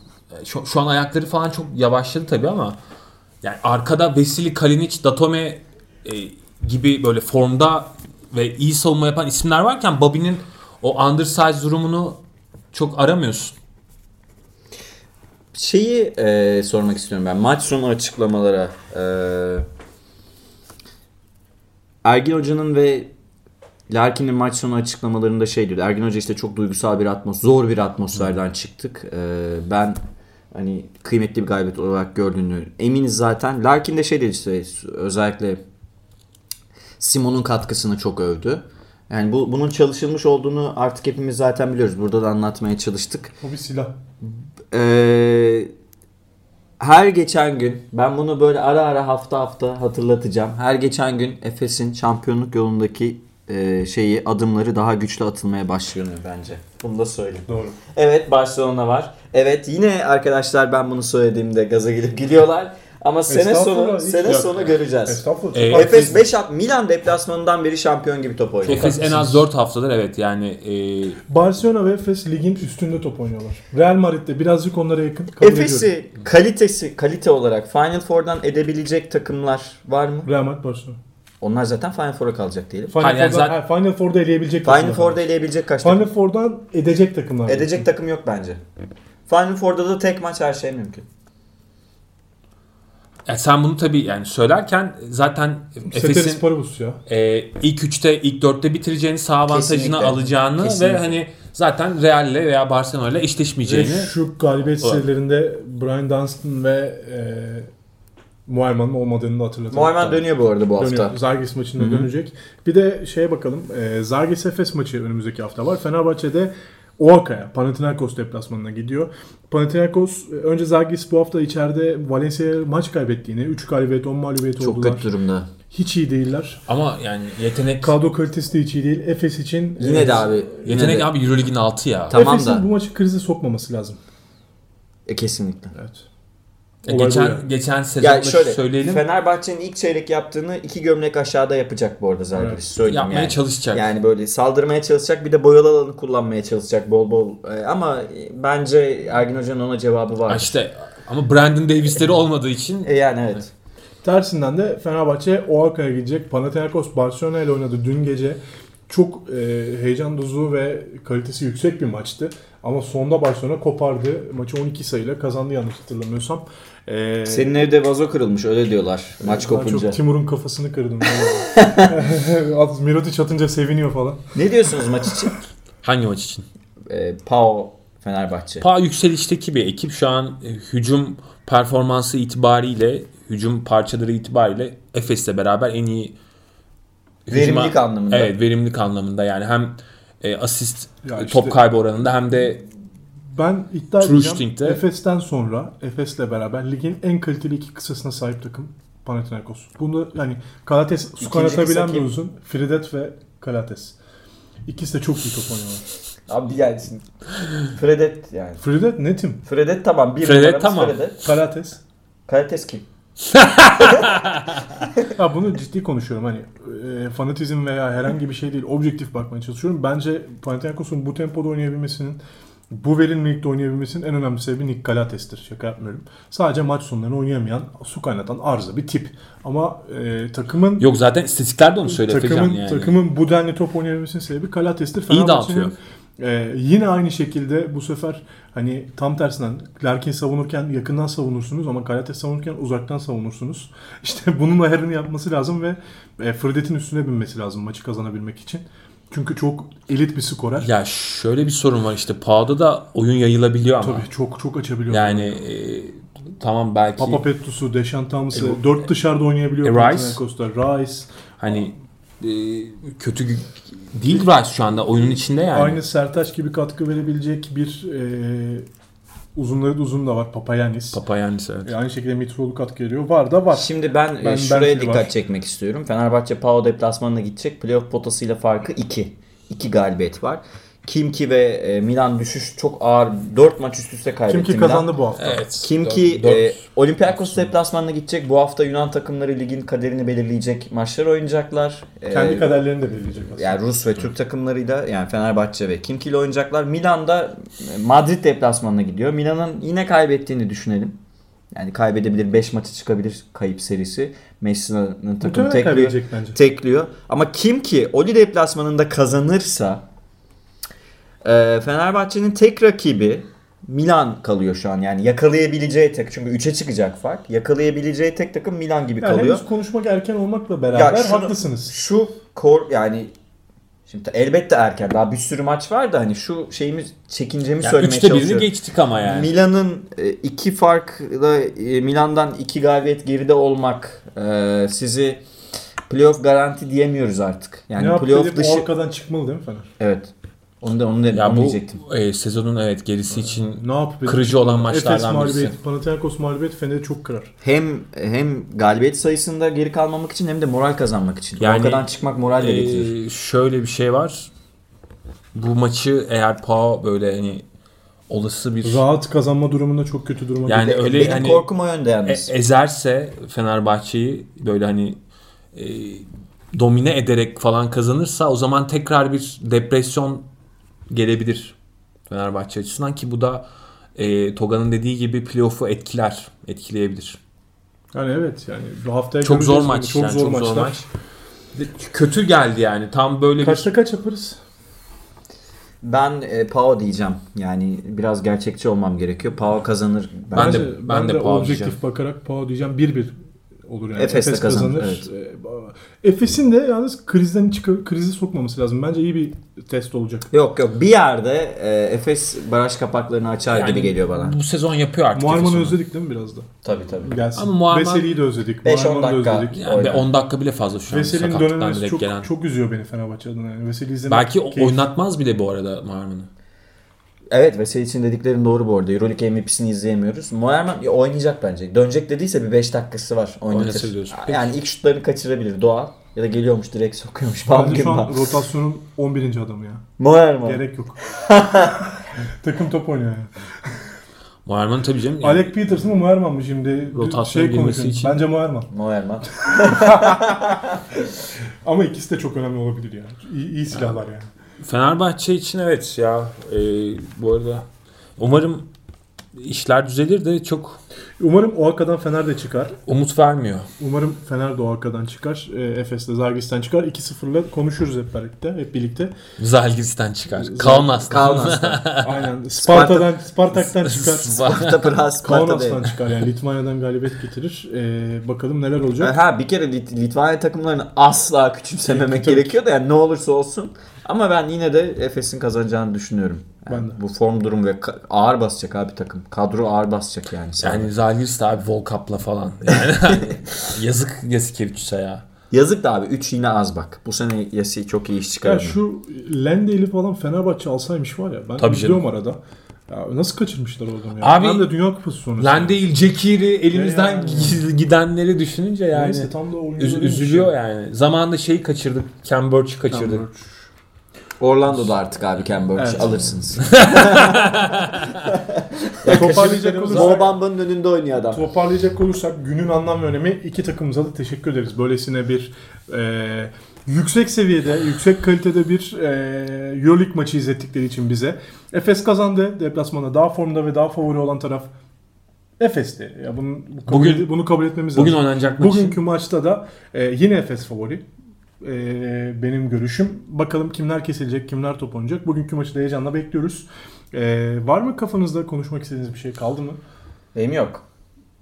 Şu, şu an ayakları falan çok yavaşladı tabii ama yani arkada Vesili Kalinic, Datome e, gibi böyle formda ve iyi savunma yapan isimler varken Bobby'nin o undersize durumunu çok aramıyorsun. Şeyi e, sormak istiyorum ben. Maç sonu açıklamalara. E, Ergin Hoca'nın ve Larkin'in maç sonu açıklamalarında şey diyordu. Ergin Hoca işte çok duygusal bir atmos, zor bir atmosferden çıktık. E, ben hani kıymetli bir galibiyet olarak gördüğünü eminiz zaten. Larkin de şey dedi işte özellikle Simon'un katkısını çok övdü. Yani bu bunun çalışılmış olduğunu artık hepimiz zaten biliyoruz. Burada da anlatmaya çalıştık. O bir silah. Ee, her geçen gün ben bunu böyle ara ara hafta hafta hatırlatacağım. Her geçen gün Efes'in şampiyonluk yolundaki e, şeyi adımları daha güçlü atılmaya başlıyor bence. Bunu da söyleyeyim. Doğru. Evet Barcelona var. Evet yine arkadaşlar ben bunu söylediğimde gaza gelip gülüyorlar. Ama sene sonu sene yok. sonu göreceğiz. Estağfurullah. Çok Efes haklısın. 5 at Milan deplasmanından beri şampiyon gibi top oynuyor. Efes en az 4 haftadır evet yani e, Barcelona ve Efes ligin üstünde top oynuyorlar. Real Madrid de birazcık onlara yakın. Kabul ediyorum. Efes'i kalitesi kalite olarak Final Four'dan edebilecek takımlar var mı? Real Madrid Barcelona. Onlar zaten Final Four'a kalacak diyelim. Final, Hayır, yani zaten- Final Four'da eleyebilecek Final. Four'da eleyebilecek kaç Final takım? Four'dan edecek takımlar. Edecek takım yok bence. Final Four'da da tek maç her şey mümkün. yani sen bunu tabii yani söylerken zaten Efes'in e, ilk 3'te ilk 4'te bitireceğini sağ avantajını Kesinlikle. alacağını Kesinlikle. ve hani zaten Real'le veya Barcelona'yla Ve eşleşmeyeceğini şu galibiyet serilerinde Brian Dunstan ve e, Muayman'ın olmadığını da hatırlatalım. Muayman dönüyor bu arada bu hafta. Dönüyor. Zargis maçında dönecek. Bir de şeye bakalım. E, Zargis Efes maçı önümüzdeki hafta var. Fenerbahçe'de Oaka'ya, Panathinaikos deplasmanına gidiyor. Panathinaikos e, önce Zargis bu hafta içeride Valencia'ya maç kaybettiğini, 3 galibiyet 10 mağlubiyet Çok oldular. kötü durumda. Hiç iyi değiller. ama yani yetenek Kadro kalitesi de hiç iyi değil. Efes için Yine e, de abi. yine yetenek de- abi EuroLeague'in altı ya. Tamam Efes'in da. bu maçı krize sokmaması lazım. E, kesinlikle. Evet. E, Olay geçen yani. geçen sezonda şöyle söyleyelim. Fenerbahçe'nin ilk çeyrek yaptığını iki gömlek aşağıda yapacak bu arada Zalgiris. Evet. Söyleyeyim Yapmaya yani. çalışacak. Yani böyle saldırmaya çalışacak bir de boyalı alanı kullanmaya çalışacak bol bol. E, ama bence Ergin Hoca'nın ona cevabı var. İşte ama Brandon Davis'leri olmadığı için E, yani evet. Tersinden de Fenerbahçe Oaka'ya gidecek. Panathinaikos Barcelona ile oynadı dün gece. Çok e, heyecan dozu ve kalitesi yüksek bir maçtı. Ama sonda Barcelona kopardı. Maçı 12 sayıyla kazandı yanlış hatırlamıyorsam. E, Senin evde vazo kırılmış öyle diyorlar maç ben kopunca. çok Timur'un kafasını kırdım. [laughs] Mirotic atınca seviniyor falan. Ne diyorsunuz maç için? hangi maç için? E, Pau Fenerbahçe. Pa yükselişteki bir ekip şu an e, hücum performansı itibariyle, hücum parçaları itibariyle Efes'le beraber en iyi Verimlilik hücuma- anlamında. Evet, verimlilik anlamında yani hem e, asist Ya işte- top kaybı oranında hem de Ben iddia edeceğim. Efes'ten sonra Efes'le beraber ligin en kaliteli iki kısasına sahip takım Panathinaikos. Bunu yani Kalates kanatabilen kısa bir uzun. Fridet ve Kalates. İkisi de çok iyi top oynuyorlar. Abi gelsin. Fredet yani. Fridet netim. Fredet tamam. Bir Fredet tamam. Fredet. Kalates. Kalites kim? [laughs] Ya bunu ciddi konuşuyorum hani e, fanatizm veya herhangi bir şey değil objektif bakmaya çalışıyorum. Bence Panathinaikos'un bu tempoda oynayabilmesinin bu verimlilikte oynayabilmesinin en önemli sebebi Nick Galates'tir. Şaka yapmıyorum. Sadece maç sonlarını oynayamayan, su kaynatan arıza bir tip. Ama e, takımın yok zaten istatistikler de onu söylüyor takımın, yani. takımın bu denli top oynayabilmesinin sebebi Kalates'tir. İyi dağıtıyor. e, yine aynı şekilde bu sefer hani tam tersinden Larkin savunurken yakından savunursunuz ama Kalates savunurken uzaktan savunursunuz. İşte [laughs] bunun ayarını yapması lazım ve e, Fredet'in üstüne binmesi lazım maçı kazanabilmek için. Çünkü çok elit bir skorer. Ya şöyle bir sorun var işte Pau'da da oyun yayılabiliyor ama. Tabii çok çok açabiliyor. Yani e, tamam belki Papa Petrusu, Deşan Thomas'ı E dört dışarıda oynayabiliyor. E, Rice? Rice. hani e, kötü değil Rice şu anda oyunun içinde yani. Aynı Sertaç gibi katkı verebilecek bir e, uzunları da uzun da var. Papayanis. Papayannis evet. E, aynı şekilde Mitroğlu katkı veriyor. Var da var. Şimdi ben, e, Ben- şuraya belki dikkat var. çekmek istiyorum. Fenerbahçe Pau deplasmanına gidecek. Playoff potasıyla farkı 2. 2 galibiyet var. Kimki ve e, Milan düşüş çok ağır. 4 maç üst üste kaybetti Kim ki Milan. kazandı bu hafta. Evet. Kim Dört- ki dört- e, Olympiakos deplasmanına gidecek. Bu hafta Yunan takımları ligin kaderini belirleyecek maçlar oynayacaklar. E, Kendi kaderlerini de belirleyecek aslında. yani Rus ve Türk takımlarıyla yani Fenerbahçe ve Kimki ile oynayacaklar. Milan'da e, Madrid deplasmanına gidiyor. Milan'ın yine kaybettiğini düşünelim. Yani kaybedebilir 5 maçı çıkabilir kayıp serisi. Messi'nin takımı tekliyor. tekliyor. Ama kim ki Oli deplasmanında kazanırsa e, Fenerbahçe'nin tek rakibi Milan kalıyor şu an. Yani yakalayabileceği tek çünkü 3'e çıkacak fark. Yakalayabileceği tek takım Milan gibi Yani kalıyor. henüz konuşmak erken olmakla beraber şunu- haklısınız. Şu kor yani şimdi elbette erken daha bir sürü maç var da hani şu şeyimiz çekincemi Yani söylemeye üçte birini çalışıyorum. geçtik ama yani. Milan'ın e, iki farkla e, Milan'dan iki galibiyet geride olmak e, sizi playoff garanti diyemiyoruz artık. Yani ne playoff dışı o arkadan çıkmalı değil mi Fener? Evet. Onu da onu da Ya bu diyecektim. e, sezonun evet gerisi için Ne yapıp Kırıcı olan Efes maçlardan mağlubiyeti, birisi. Panathinaikos mağlubiyeti Fener'i çok kırar. Hem hem galibiyet sayısında geri kalmamak için hem de moral kazanmak için. Yani, Arkadan çıkmak moral de getirir. e, şöyle bir şey var. Bu maçı eğer Pau böyle hani olası bir Rahat kazanma durumunda çok kötü duruma Yani gelir. öyle Benim hani- korkum o yönde e- yalnız. ezerse Fenerbahçe'yi böyle hani e, domine ederek falan kazanırsa o zaman tekrar bir depresyon gelebilir Fenerbahçe açısından ki bu da e, Toga'nın dediği gibi playoff'u etkiler, etkileyebilir. Yani evet yani bu haftaya Çok zor maç Çok yani, zor çok zor maç. Kötü geldi yani. Tam böyle bir Kaçta kaç yaparız? Ben e, Pau diyeceğim. Yani biraz gerçekçi olmam gerekiyor. Pau kazanır. Ben Bence, de- ben ben de de Pau objektif diyeceğim. bakarak Pau diyeceğim 1-1 olur yani. Efes Efes kazanır, kazanır. Ee, Efes'in de yalnız krizden çıkar, krizi sokmaması lazım. Bence iyi bir test olacak. Yok yok bir yerde e, Efes baraj kapaklarını açar yani gibi geliyor bana. Bu sezon yapıyor artık. Muharman'ı özledik değil mi biraz da? Tabii tabii. Gelsin. Ama Muharman- Veseli'yi de özledik. 5-10 Muharman'ı da dakika. özledik. Yani Oynar. 10 dakika bile fazla şu an Veseli'nin dönmesi direkt çok, gelen. çok üzüyor beni Fenerbahçe adına. Yani Veseli izlemek Belki keyifli. oynatmaz bile bu arada Muharman'ı. Evet Vesel için dediklerin doğru bu arada. Euroleague MVP'sini izleyemiyoruz. Moerman ya, oynayacak bence. Dönecek dediyse bir 5 dakikası var. Oynatır Oynatır. Yani ilk şutlarını kaçırabilir. Doğal. Ya da geliyormuş direkt sokuyormuş. Bam Bence şu an rotasyonun 11. adamı ya. Moerman. Gerek yok. [laughs] Takım top oynuyor yani. Muharman tabii canım. yani Alec Peterson mu Muherman mı şimdi? Rotasyona şey girmesi için. Bence Muherman. Moerman. [laughs] Ama ikisi de çok önemli olabilir yani. İyi, iyi silahlar yani. Fenerbahçe için evet ya. e, bu arada umarım işler düzelir de çok Umarım o arkadan Fener de çıkar. umut vermiyor. Umarım Fener de o arkadan çıkar. E, Efes'le Zargis'ten çıkar. 2-0'la konuşuruz hep birlikte. Hep birlikte. Zalgiris'ten çıkar. Z- Kaunas'tan. Kaunas'tan. [laughs] Aynen. Sparta'dan, Spartak'tan [laughs] çıkar. Sparta. Prag Sparta. Kaunas'tan çıkar yani. Litvanya'dan galibiyet getirir. E, bakalım neler olacak. Ha bir kere Lit- Litvanya takımlarını asla küçümsememek gerekiyor da yani ne olursa olsun. Ama ben yine de Efes'in kazanacağını düşünüyorum. Yani Ben de. Bu form durum ve ka- ağır basacak abi takım. Kadro ağır basacak yani. Yani Zalgiris de abi Volkap'la falan. Yani [laughs] yazık Yasikevicius'a ya. Yazık da abi 3 yine az bak. Bu sene Yasi çok iyi iş Ya çıkardı. şu Lende'li falan Fenerbahçe alsaymış var ya. Ben Tabii izliyorum arada. Ya nasıl kaçırmışlar oradan ya? Abi, Hem de Dünya Kupası sonrası. Lan değil Cekiri elimizden Ya. gidenleri düşününce yani. Neyse tam da Üz- üzülüyor yani. Zamanında şeyi kaçırdık. Birch'i kaçırdık. Orlando'da artık abi Cambridge Evet. alırsınız. [laughs] Toparlayacak olursak, önünde oynuyor adam. toparlayacak olursak günün anlam ve önemi iki takımımıza da teşekkür ederiz. Böylesine bir e, yüksek seviyede, yüksek kalitede bir e, Euroleague maçı izlettikleri için bize. Efes kazandı. Deplasmanda daha formda ve daha favori olan taraf Efes'ti. Ya bunun, bu kabul, Bugün- bunu kabul etmemiz Bugün lazım. oynanacak maç. Bugünkü maçta da e, yine Efes favori. E, benim görüşüm. Bakalım kimler kesilecek, kimler top oynayacak. Bugünkü maçı da heyecanla bekliyoruz. E, var mı kafanızda konuşmak istediğiniz bir şey kaldı mı? Benim yok.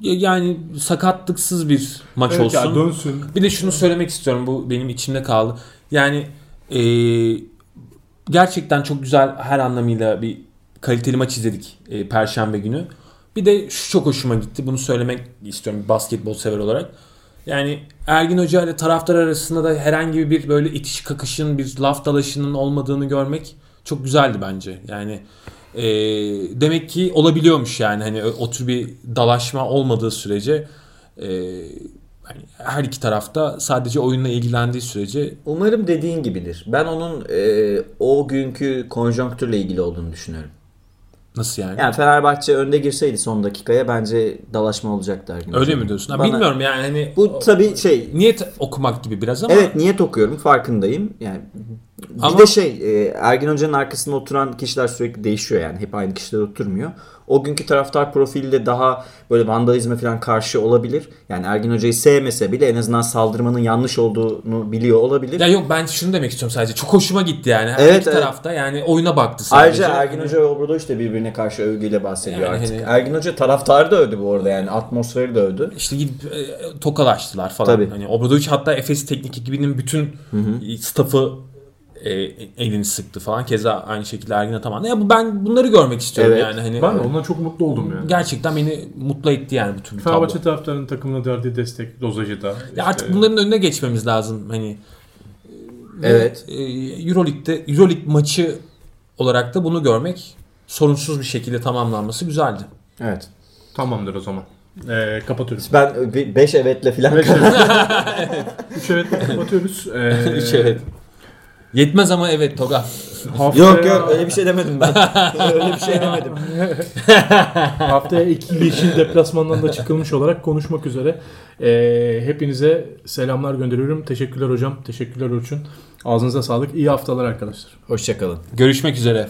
Ya- Yani sakatlıksız bir maç Evet olsun. ya dönsün. Bir de şunu söylemek istiyorum. Bu benim içimde kaldı. Yani eee, gerçekten çok güzel her anlamıyla bir kaliteli maç izledik eee, Perşembe günü. Bir de şu çok hoşuma gitti. Bunu söylemek istiyorum bir basketbol sever olarak. Yani Ergin Hoca ile taraftar arasında da herhangi bir böyle itiş kakışın, bir laf dalaşının olmadığını görmek çok güzeldi bence. Yani eee, demek ki olabiliyormuş yani hani o tür bir dalaşma olmadığı sürece eee, hani her iki tarafta sadece oyunla ilgilendiği sürece Umarım dediğin gibidir. Ben onun e, o günkü konjonktürle ilgili olduğunu düşünüyorum. Nasıl yani? Yani Fenerbahçe önde girseydi son dakikaya bence dalaşma olacaktı her gün. Öyle mi diyorsun? Ha, Bana- bilmiyorum yani hani Bu tabii şey niyet okumak gibi biraz ama Evet niyet okuyorum farkındayım. Yani bir Ama- de şey e, Ergin Hoca'nın arkasında oturan kişiler sürekli değişiyor yani. Hep aynı kişiler oturmuyor. O günkü taraftar profili de daha böyle vandalizme falan karşı olabilir. Yani Ergin Hoca'yı sevmese bile en azından saldırmanın yanlış olduğunu biliyor olabilir. ya yok ben şunu demek istiyorum sadece. Çok hoşuma gitti yani. Her Evet, iki evet. tarafta yani oyuna baktı sadece. Ayrıca Ergin Hani- Hoca ve Obradoviç de birbirine karşı övgüyle bahsediyor Yani artık. hani- Ergin Hoca taraftarı da övdü bu arada yani atmosferi de övdü. işte gidip e, tokalaştılar falan. Tabii. Hani Obradoviç hatta Efes teknik ekibinin bütün e, staffı e, elini sıktı falan. Keza aynı şekilde Ergin Ataman. Ya bu ben bunları görmek istiyorum Evet. yani hani. Ben de ondan çok mutlu oldum yani. gerçekten beni mutlu etti yani bütün bir tablo. Fenerbahçe taraftarının takımına verdiği destek dozajı da. Ya işte- artık bunların önüne geçmemiz lazım hani. Evet. E, Euroleague'de Euroleague maçı olarak da bunu görmek sorunsuz bir şekilde tamamlanması güzeldi. Evet. Tamamdır o zaman. Ee, kapatıyoruz. Ben 5 evetle falan 3 evet kapatıyoruz. Ee, [laughs] Üç evet. [laughs] Yetmez ama evet Toga. Haftaya, Yok yok öyle bir şey demedim ben. [laughs] öyle bir şey demedim. [laughs] [laughs] Haftaya iki yeşil deplasmandan da çıkılmış olarak konuşmak üzere. Ee, hepinize selamlar gönderiyorum. Teşekkürler hocam. Teşekkürler Orçun. Ağzınıza sağlık. İyi haftalar arkadaşlar. Hoşçakalın. Görüşmek üzere.